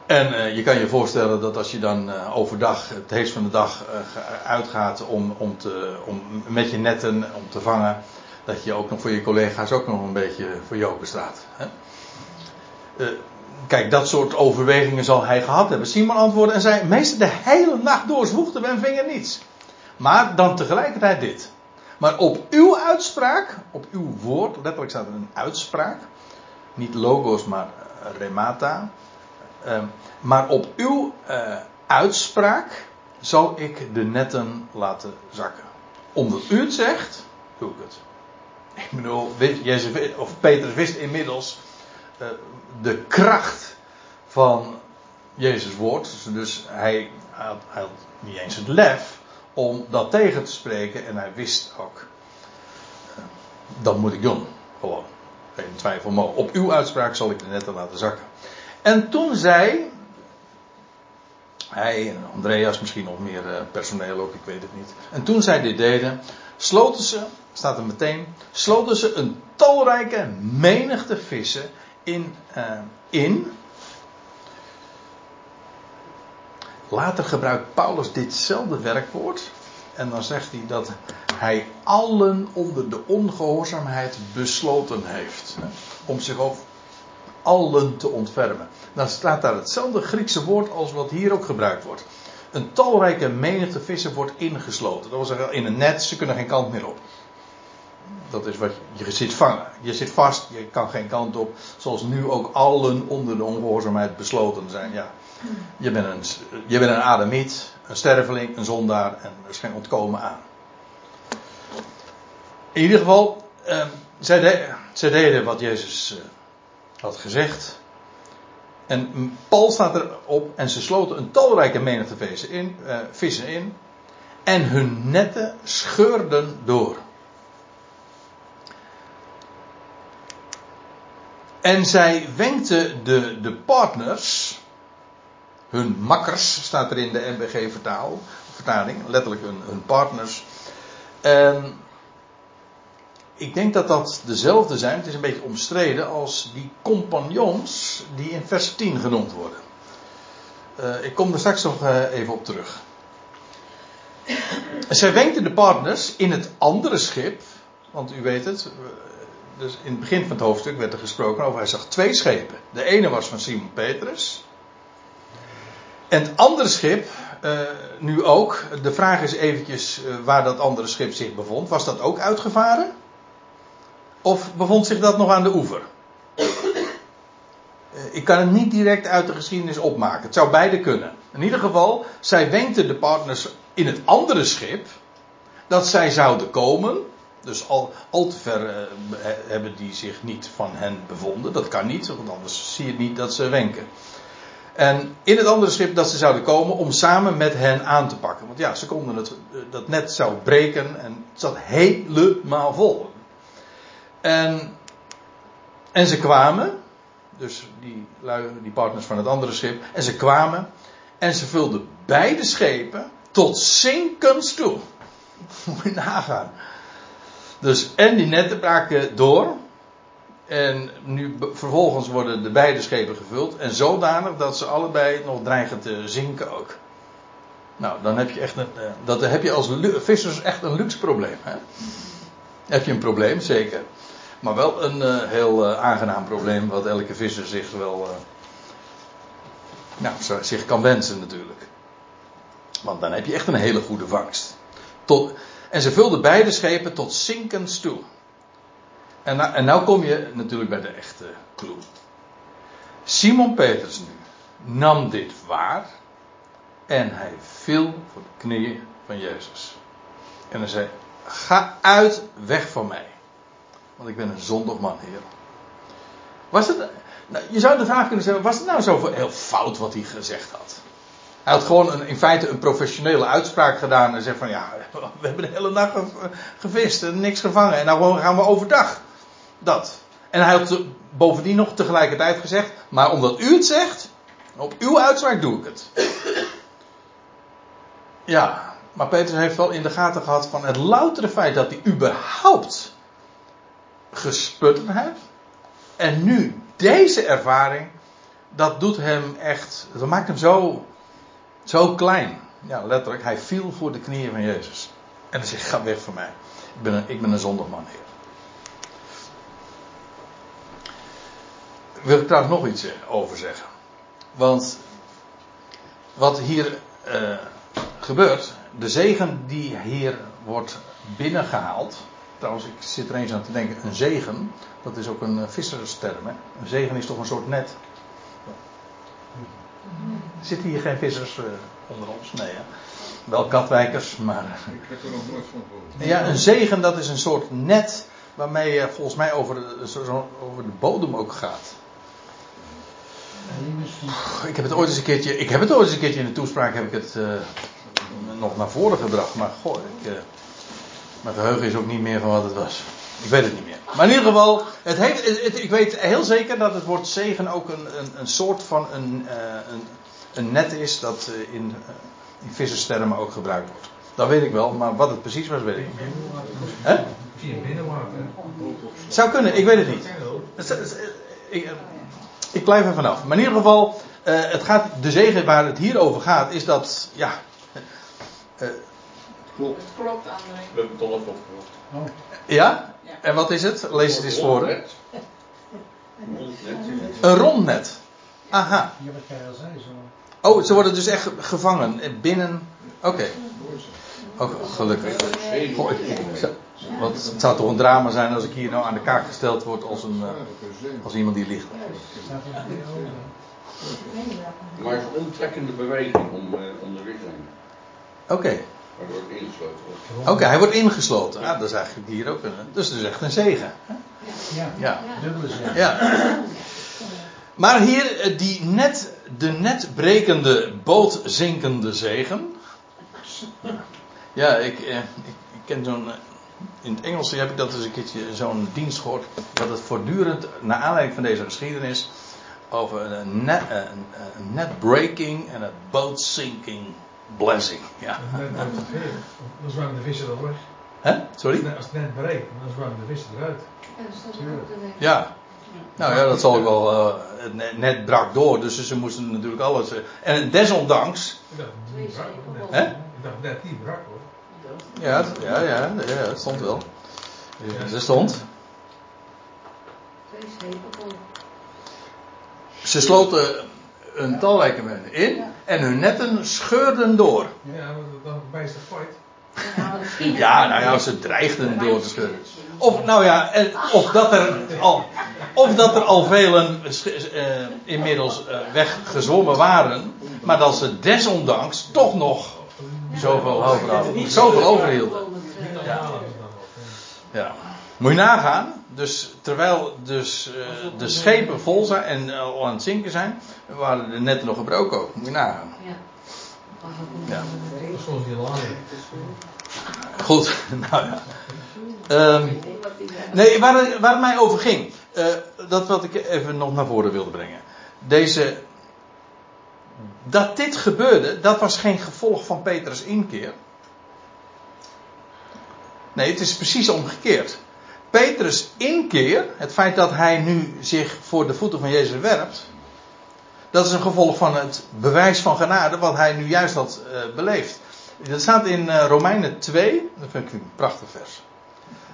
En je kan je voorstellen dat als je dan overdag, het heetst van de dag, uitgaat om, om, te, om met je netten om te vangen, dat je ook nog voor je collega's ook nog een beetje voor joken staat. Hè? Kijk, dat soort overwegingen zal hij gehad hebben. Simon antwoordde en zei: Meester, de hele nacht door zwoegden we en vingen niets. Maar dan tegelijkertijd dit. Maar op uw uitspraak, op uw woord, letterlijk staat er een uitspraak. Niet logos, maar remata. Uh, maar op uw uh, uitspraak zal ik de netten laten zakken. Omdat u het zegt, doe ik het. Ik bedoel, Jezus, of Peter wist inmiddels uh, de kracht van Jezus' woord. Dus hij had, hij niet eens het lef om dat tegen te spreken. En hij wist ook, uh, dat moet ik doen. Gewoon. Geen twijfel mogelijk. Op uw uitspraak zal ik de netten laten zakken. En toen zei hij en Andreas, misschien nog meer uh, personeel ook, ik weet het niet. En toen zij dit deden, sloten ze, staat er meteen, sloten ze een talrijke menigte vissen in, uh, in. Later gebruikt Paulus ditzelfde werkwoord. En dan zegt hij dat hij allen onder de ongehoorzaamheid besloten heeft. Om zich ook allen te ontfermen. Dan staat daar hetzelfde Griekse woord als wat hier ook gebruikt wordt. Een talrijke menigte vissen wordt ingesloten. Dat wil zeggen, in een net, ze kunnen geen kant meer op. Dat is wat je, je zit vangen. Je zit vast, je kan geen kant op. Zoals nu ook allen onder de ongehoorzaamheid besloten zijn. Ja, je bent een, je bent een ademiet, een sterveling, een zondaar en er is geen ontkomen aan. In ieder geval, eh, zij, de, zij, deden wat Jezus eh, had gezegd. En Paul staat erop en ze sloten een talrijke menigte in, eh, vissen in. En hun netten scheurden door. En zij wenkte de, de partners, hun makkers, staat er in de NBG vertaal, vertaling, letterlijk hun, partners. En ik denk dat dat dezelfde zijn, het is een beetje omstreden, als die compagnons die in vers 10 genoemd worden. Uh, ik kom er straks nog uh, even op terug. Zij wenkte de partners in het andere schip, want u weet het, dus in het begin van het hoofdstuk werd er gesproken over, hij zag twee schepen. De ene was van Simon Petrus. En het andere schip, uh, nu ook, de vraag is eventjes uh, waar dat andere schip zich bevond. Was dat ook uitgevaren? Of bevond zich dat nog aan de oever? ik kan het niet direct uit de geschiedenis opmaken. Het zou beide kunnen. In ieder geval, zij wenkte de partners in het andere schip dat zij zouden komen. Dus al, al te ver uh, hebben die zich niet van hen bevonden. Dat kan niet, want anders zie je niet dat ze wenken. En in het andere schip dat ze zouden komen om samen met hen aan te pakken. Want ja, ze konden het, eh, dat net zou breken en het zat helemaal vol. En, en ze kwamen, dus die, die partners van het andere schip, en ze kwamen en ze vulden beide schepen tot zinkens toe. Moet je nagaan. Dus en die netten braken door. En nu vervolgens worden de beide schepen gevuld. En zodanig dat ze allebei nog dreigen te zinken ook. Nou, dan heb je echt een. Eh, dat heb je als vissers echt een luxe probleem. Hè? Heb je een probleem, zeker. Maar wel een uh, heel uh, aangenaam probleem, wat elke visser zich wel. nou, zich kan wensen natuurlijk. Want dan heb je echt een hele goede vangst. Tot, en ze vulden beide schepen tot zinkens toe. En nou, en nou kom je natuurlijk bij de echte clue. Simon Peters nu nam dit waar. En hij viel voor de knieën van Jezus. En hij zei: Ga uit, weg van mij. Want ik ben een zondig man, Heer. Was het. Nou, je zou de vraag kunnen stellen: was het nou zo heel fout wat hij gezegd had? Hij had gewoon een, in feite een professionele uitspraak gedaan en zei van ja, we hebben de hele nacht gevist en niks gevangen en nou gaan we overdag. Dat. En hij had bovendien nog tegelijkertijd gezegd, maar omdat u het zegt, op uw uitspraak doe ik het. Ja, maar Petrus heeft wel in de gaten gehad van het loutere feit dat hij überhaupt gesputterd heeft. En nu deze ervaring, dat doet hem echt, dat maakt hem zo zo klein. Ja, letterlijk. Hij viel voor de knieën van Jezus. En hij zegt, ga weg van mij. Ik ben een, ik ben een zondig man, Heer. Wil ik trouwens nog iets over zeggen. Want wat hier uh, gebeurt, de zegen die hier wordt binnengehaald. Trouwens, ik zit er eens aan te denken, een zegen, dat is ook een uh, vissersterm. Hè? Een zegen is toch een soort net. Zitten hier geen vissers uh, onder ons? Nee, hè? Wel katwijkers, maar. Ik heb er nog nooit van gehoord. Ja, een zegen dat is een soort net waarmee je volgens mij over de, zo, over de bodem ook gaat. Ik heb het ooit eens een keertje, ik heb het ooit eens een keertje in de toespraak heb ik het uh, nog naar voren gebracht, maar goh, ik, uh, mijn geheugen is ook niet meer van wat het was. Ik weet het niet meer. Maar in ieder geval, het heeft, het, ik weet heel zeker dat het woord zegen ook een, een, een soort van een, uh, een, een, net is dat uh, in, uh, in visserstermen ook gebruikt wordt. Dat weet ik wel, maar wat het precies was, weet ik niet. Hè? Via binnenmarkt, Zou kunnen, ik weet het niet. Ik, ik blijf er vanaf. Maar in ieder geval, het gaat, de zegen waar het hier over gaat, is dat, ja. Klopt. Het klopt, André. We hebben het al even opgelost. Oh. Ja? En wat is het? Lees het eens voor. Een Een rondnet. Aha. Ja, wat jij al zei, zo. Oh, ze worden dus echt gevangen binnen. Oké. Okay. Oh, gelukkig. Goh, want het zou toch een drama zijn als ik hier nou aan de kaak gesteld word als, een, uh, als iemand die ligt. Maar het is een omtrekkende beweging om, uh, om de richtlijn. Oké. Okay. Hij wordt ingesloten. Oké, okay, hij wordt ingesloten. Ja, dat is eigenlijk hier ook een. Dus dat is echt een zegen. Ja, ja. dubbele zegen. Ja. Maar hier, die net, de netbrekende, bootzinkende zegen. Ja, ik, eh, ik, ik ken zo'n. In het Engels heb ik dat eens een keertje zo'n dienst gehoord. Dat het voortdurend, naar aanleiding van deze geschiedenis. over een net, een net breaking en een boat sinking blessing. Ja. Dan zwemmen de vissen er weg. Hè? Sorry? Als het net breekt, dan zwemmen de vissen eruit. Ja. Nou ja, dat zal ik wel. Uh, het net brak door, dus ze moesten natuurlijk alles. Uh, en desondanks. Ik dacht, niet brak, net, Hè? ik dacht net niet brak hoor. Ja, ja, ja, ja, het stond wel. Er stond. Twee schepen vol. Ze sloten een talrijke mensen in en hun netten scheurden door. Ja, dan bij de fight. Ja, nou ja, ze dreigden door te scheuren. Of, nou ja, of dat er al. of dat er al velen eh, inmiddels eh, weggezwommen waren, maar dat ze desondanks toch nog zoveel over hadden, zoveel overhielden. Ja. Moet je nagaan, dus terwijl dus, eh, de schepen vol zijn en al aan het zinken zijn, waren de netten nog gebroken ook. Moet je nagaan. Ja. Was ook Ja. lading. Goed, nou ja. Ehm, nee, waar, het- waar het mij over ging, eh, dat wat ik even nog naar voren wilde brengen. Deze, dat dit gebeurde, dat was geen gevolg van Petrus inkeer. Nee, het is precies omgekeerd. Petrus inkeer, het feit dat hij nu zich voor de voeten van Jezus werpt, dat is een gevolg van het bewijs van genade wat hij nu juist had eh, beleefd. Dat staat in eh, Romeinen 2, dat vind ik een prachtig vers.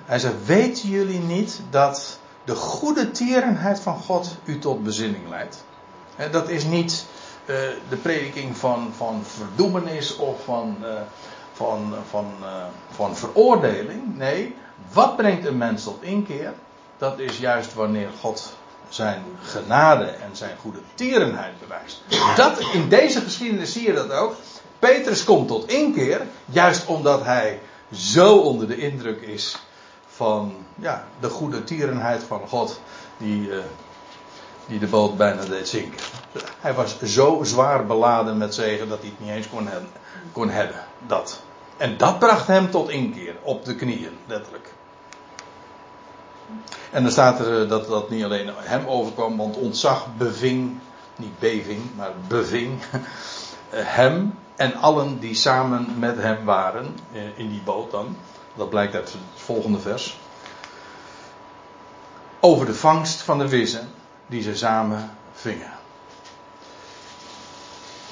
Hij zegt, weten jullie niet dat de goede tierenheid van God u tot bezinning leidt? Dat is niet eh, de prediking van, van verdoemenis of van, van, van, van veroordeling. Nee, wat brengt een mens tot inkeer? Dat is juist wanneer God zijn genade en zijn goede tierenheid bewijst. Dat, in deze geschiedenis zie je dat ook. Petrus komt tot inkeer, juist omdat hij zo onder de indruk is van ja, de goede tierenheid van God, die, eh, die de boot bijna deed zinken. Hij was zo zwaar beladen met zegen dat hij het niet eens kon, hebben, kon hebben. Dat. En dat bracht hem tot inkeer, op de knieën, letterlijk. En dan staat er eh, dat dat niet alleen hem overkwam, want ontzag beving, niet beving, maar beving eh, hem en allen die samen met hem waren eh, in die boot dan. Dat blijkt uit het volgende vers. Over de vangst van de vissen die ze samen vingen.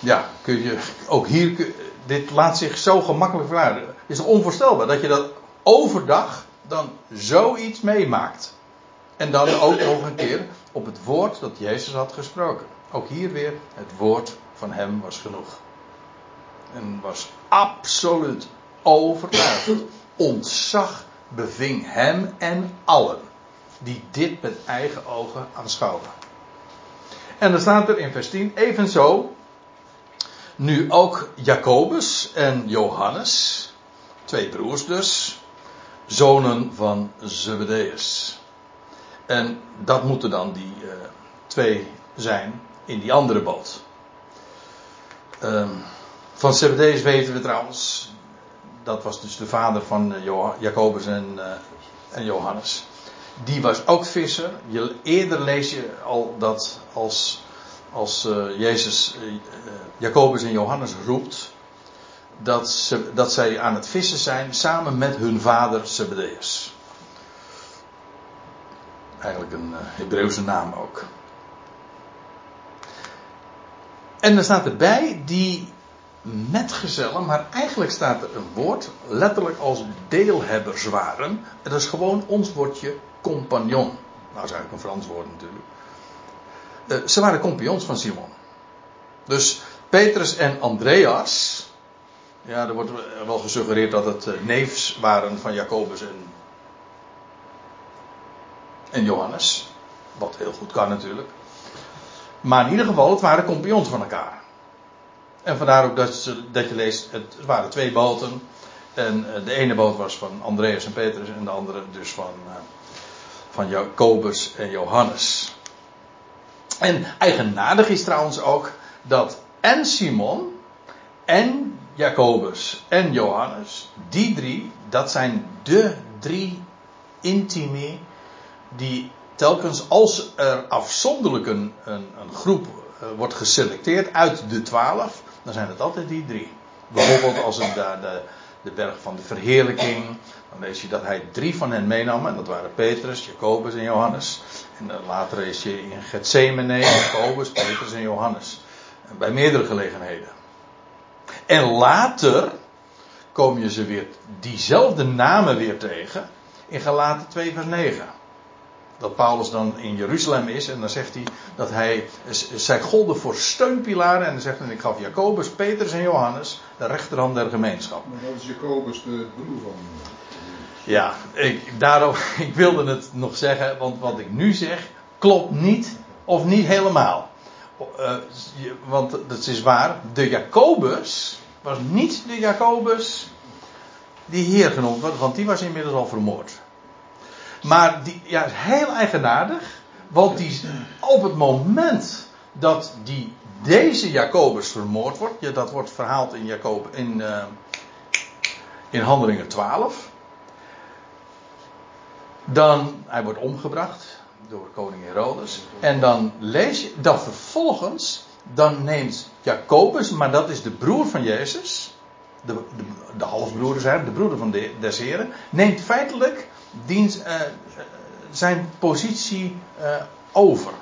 Ja, kun je ook hier, dit laat zich zo gemakkelijk verklaren. Het is onvoorstelbaar dat je dat overdag dan zoiets meemaakt. En dan ook nog een keer op het woord dat Jezus had gesproken. Ook hier weer, het woord van hem was genoeg. En was absoluut overtuigd. Ontzag beving hem en allen die dit met eigen ogen aanschouwen. En dan staat er in vers 10, evenzo nu ook Jacobus en Johannes, twee broers dus, zonen van Zebedeus. En dat moeten dan die eh, twee zijn in die andere boot. Ehm, van Zebedeus weten we trouwens, dat was dus de vader van eh, Jacobus en, eh, en Johannes. Die was ook visser. Je, eerder lees je al dat als, als Jezus Jacobus en Johannes roept, dat, ze, dat zij aan het vissen zijn samen met hun vader Zebedeus. Eigenlijk een uh, Hebreeuwse naam ook. En er staat erbij die metgezellen, maar eigenlijk staat er een woord, letterlijk als deelhebbers waren. En dat is gewoon ons woordje compagnon. Nou, dat is eigenlijk een Frans woord natuurlijk. Uh, ze waren compagnons van Simon. Dus Petrus en Andreas, ja, er wordt wel gesuggereerd dat het uh, neefs waren van Jacobus en, en Johannes. Wat heel goed kan natuurlijk. Maar in ieder geval, het waren compagnons van elkaar. En vandaar ook dat, ze, dat je leest, het waren twee boten. En uh, de ene boot was van Andreas en Petrus en de andere dus van, uh, van Jacobus en Johannes. En eigenaardig is trouwens ook dat en Simon en Jacobus en Johannes, die drie, dat zijn de drie intimi die telkens als er afzonderlijk een, een, groep uh, wordt geselecteerd uit de twaalf, dan zijn het altijd die drie. Bijvoorbeeld als het daar de, de berg van de verheerlijking, dan lees je dat hij drie van hen meenam, en dat waren Petrus, Jacobus en Johannes. En later is je in Gethsemane, Jacobus, Petrus en Johannes. Bij meerdere gelegenheden. En later kom je ze weer, diezelfde namen weer tegen, in Galaten 2 vers 9 dat Paulus dan in Jeruzalem is. En dan zegt hij dat hij. Zij golden voor steunpilaren. En dan zegt hij: Ik gaf Jacobus, Petrus en Johannes de rechterhand der gemeenschap. Maar dat is Jacobus de broer van. Ja, ik, daarom, ik wilde het nog zeggen. Want wat ik nu zeg. klopt niet of niet helemaal. Uh, want dat is waar, de Jacobus was niet de Jacobus die hier genoemd wordt, want die was inmiddels al vermoord. Maar die, ja, heel eigenaardig, want die, op het moment dat die, deze Jacobus vermoord wordt, ja, dat wordt verhaald in, Jacob, in, uh, in Handelingen 12, dan, hij wordt omgebracht door koning Herodes. En dan lees je dat vervolgens, dan neemt Jacobus, maar dat is de broer van Jezus, de, de, de halfbroeder zijn, de broeder van de, des Heren, neemt feitelijk diens, uh, zijn positie uh, over.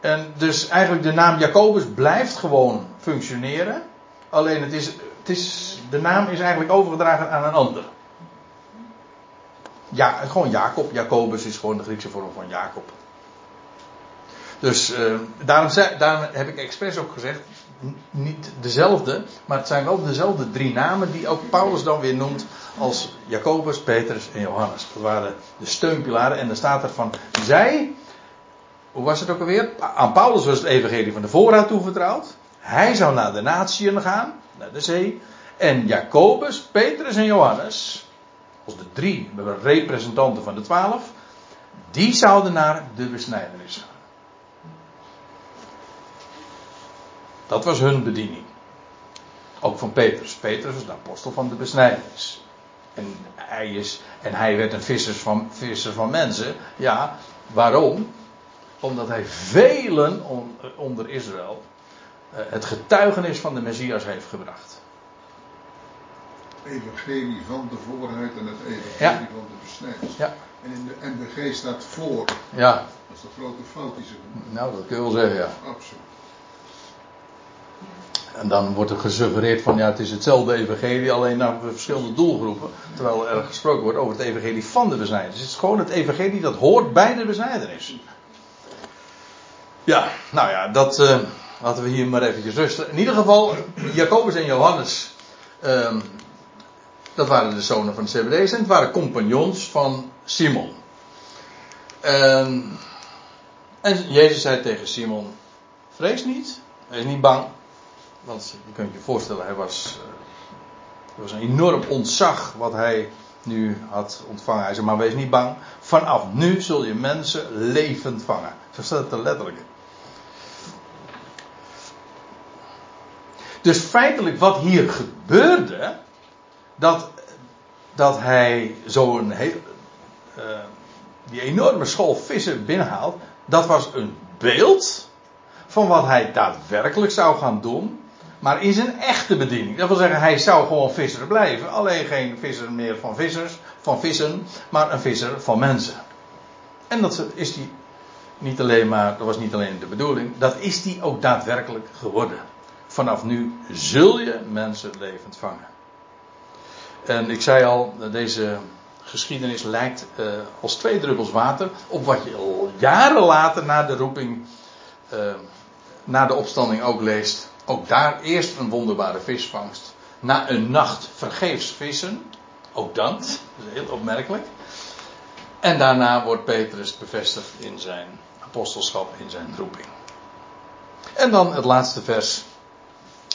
En dus eigenlijk de naam Jacobus blijft gewoon functioneren. Alleen het is, het is, de naam is eigenlijk overgedragen aan een ander. Ja, gewoon Jacob. Jacobus is gewoon de Griekse vorm van Jacob. Dus uh, daarom, daarom, heb ik expres ook gezegd, niet dezelfde, maar het zijn wel dezelfde drie namen die ook Paulus dan weer noemt als Jacobus, Petrus en Johannes. Dat waren de steunpilaren en dan staat er van, zij, hoe was het ook alweer? Aan Paulus was het evangelie van de voorraad toevertrouwd. Hij zou naar de natieën gaan, naar de zee. En Jacobus, Petrus en Johannes, als de drie representanten van de twaalf, die zouden naar de besnijdenis gaan. Dat was hun bediening. Ook van Petrus. Petrus was de apostel van de besnijdenis. En hij, is, en hij werd een visser van, van mensen. Ja, waarom? Omdat hij velen onder Israël eh, het getuigenis van de Messias heeft gebracht. Evangelie van de voorheid en het evangelie Ja. van de besnijdenis. Ja. En in de NBG staat voor. Ja, Dat is de grote fout die ze doen. nou dat kun je wel zeggen, ja. Absoluut. En dan wordt er gesuggereerd van ja, het is hetzelfde evangelie, alleen naar verschillende doelgroepen. Terwijl er gesproken wordt over het evangelie van de besnijdenis. Het is gewoon het evangelie dat hoort bij de besnijdenis. Ja, nou ja, dat eh, laten we hier maar eventjes rusten. In ieder geval, Jacobus en Johannes, ehm, dat waren de zonen van Zebedeus en het waren compagnons van Simon. Ehm, en Jezus zei tegen Simon, vrees niet, wees niet bang. Want je kunt je voorstellen, hij was, uh, er was een enorm ontzag wat hij nu had ontvangen. Hij zei, maar wees niet bang. Vanaf nu zul je mensen levend vangen. Zo staat het er letterlijk. Dus feitelijk wat hier gebeurde, dat, dat hij zo'n uh, die enorme school vissen binnenhaalt, dat was een beeld van wat hij daadwerkelijk zou gaan doen. Maar in zijn echte bediening. Dat wil zeggen, hij zou gewoon visser blijven. Alleen geen visser meer van vissers, van vissen, maar een visser van mensen. En dat is die niet alleen maar, dat was niet alleen de bedoeling, dat is die ook daadwerkelijk geworden. Vanaf nu zul je mensen levend vangen. En ik zei al, deze geschiedenis lijkt uh, als twee druppels water op wat je jaren later na de roeping, uh, na de opstanding ook leest. Ook daar eerst een wonderbare visvangst. Na een nacht vergeefs vissen. Ook dat, dat is heel opmerkelijk. En daarna wordt Petrus bevestigd in zijn apostelschap, in zijn roeping. En dan het laatste vers.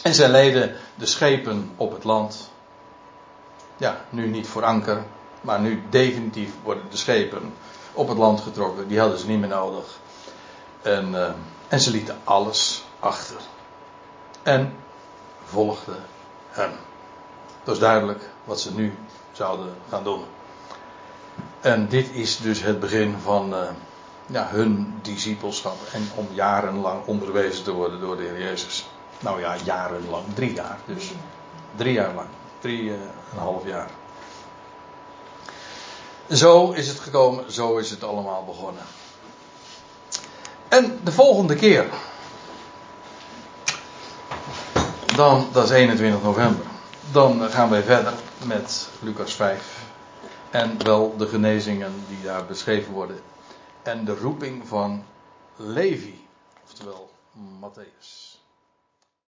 En zij leden de schepen op het land. Ja, nu niet voor anker, maar nu definitief worden de schepen op het land getrokken. Die hadden ze niet meer nodig. En, uh, en ze lieten alles achter. En volgden hem. Dat is duidelijk wat ze nu zouden gaan doen. En dit is dus het begin van uh, ja, hun discipelschap. En om jarenlang onderwezen te worden door de Heer Jezus. Nou ja, jarenlang. Drie jaar dus. Drie jaar lang. Drie uh, en een half jaar. Zo is het gekomen. Zo is het allemaal begonnen. En de volgende keer. Dan, dat is 21 november. Dan gaan wij verder met Lucas 5. En wel de genezingen die daar beschreven worden. En de roeping van Levi. Oftewel Matthäus.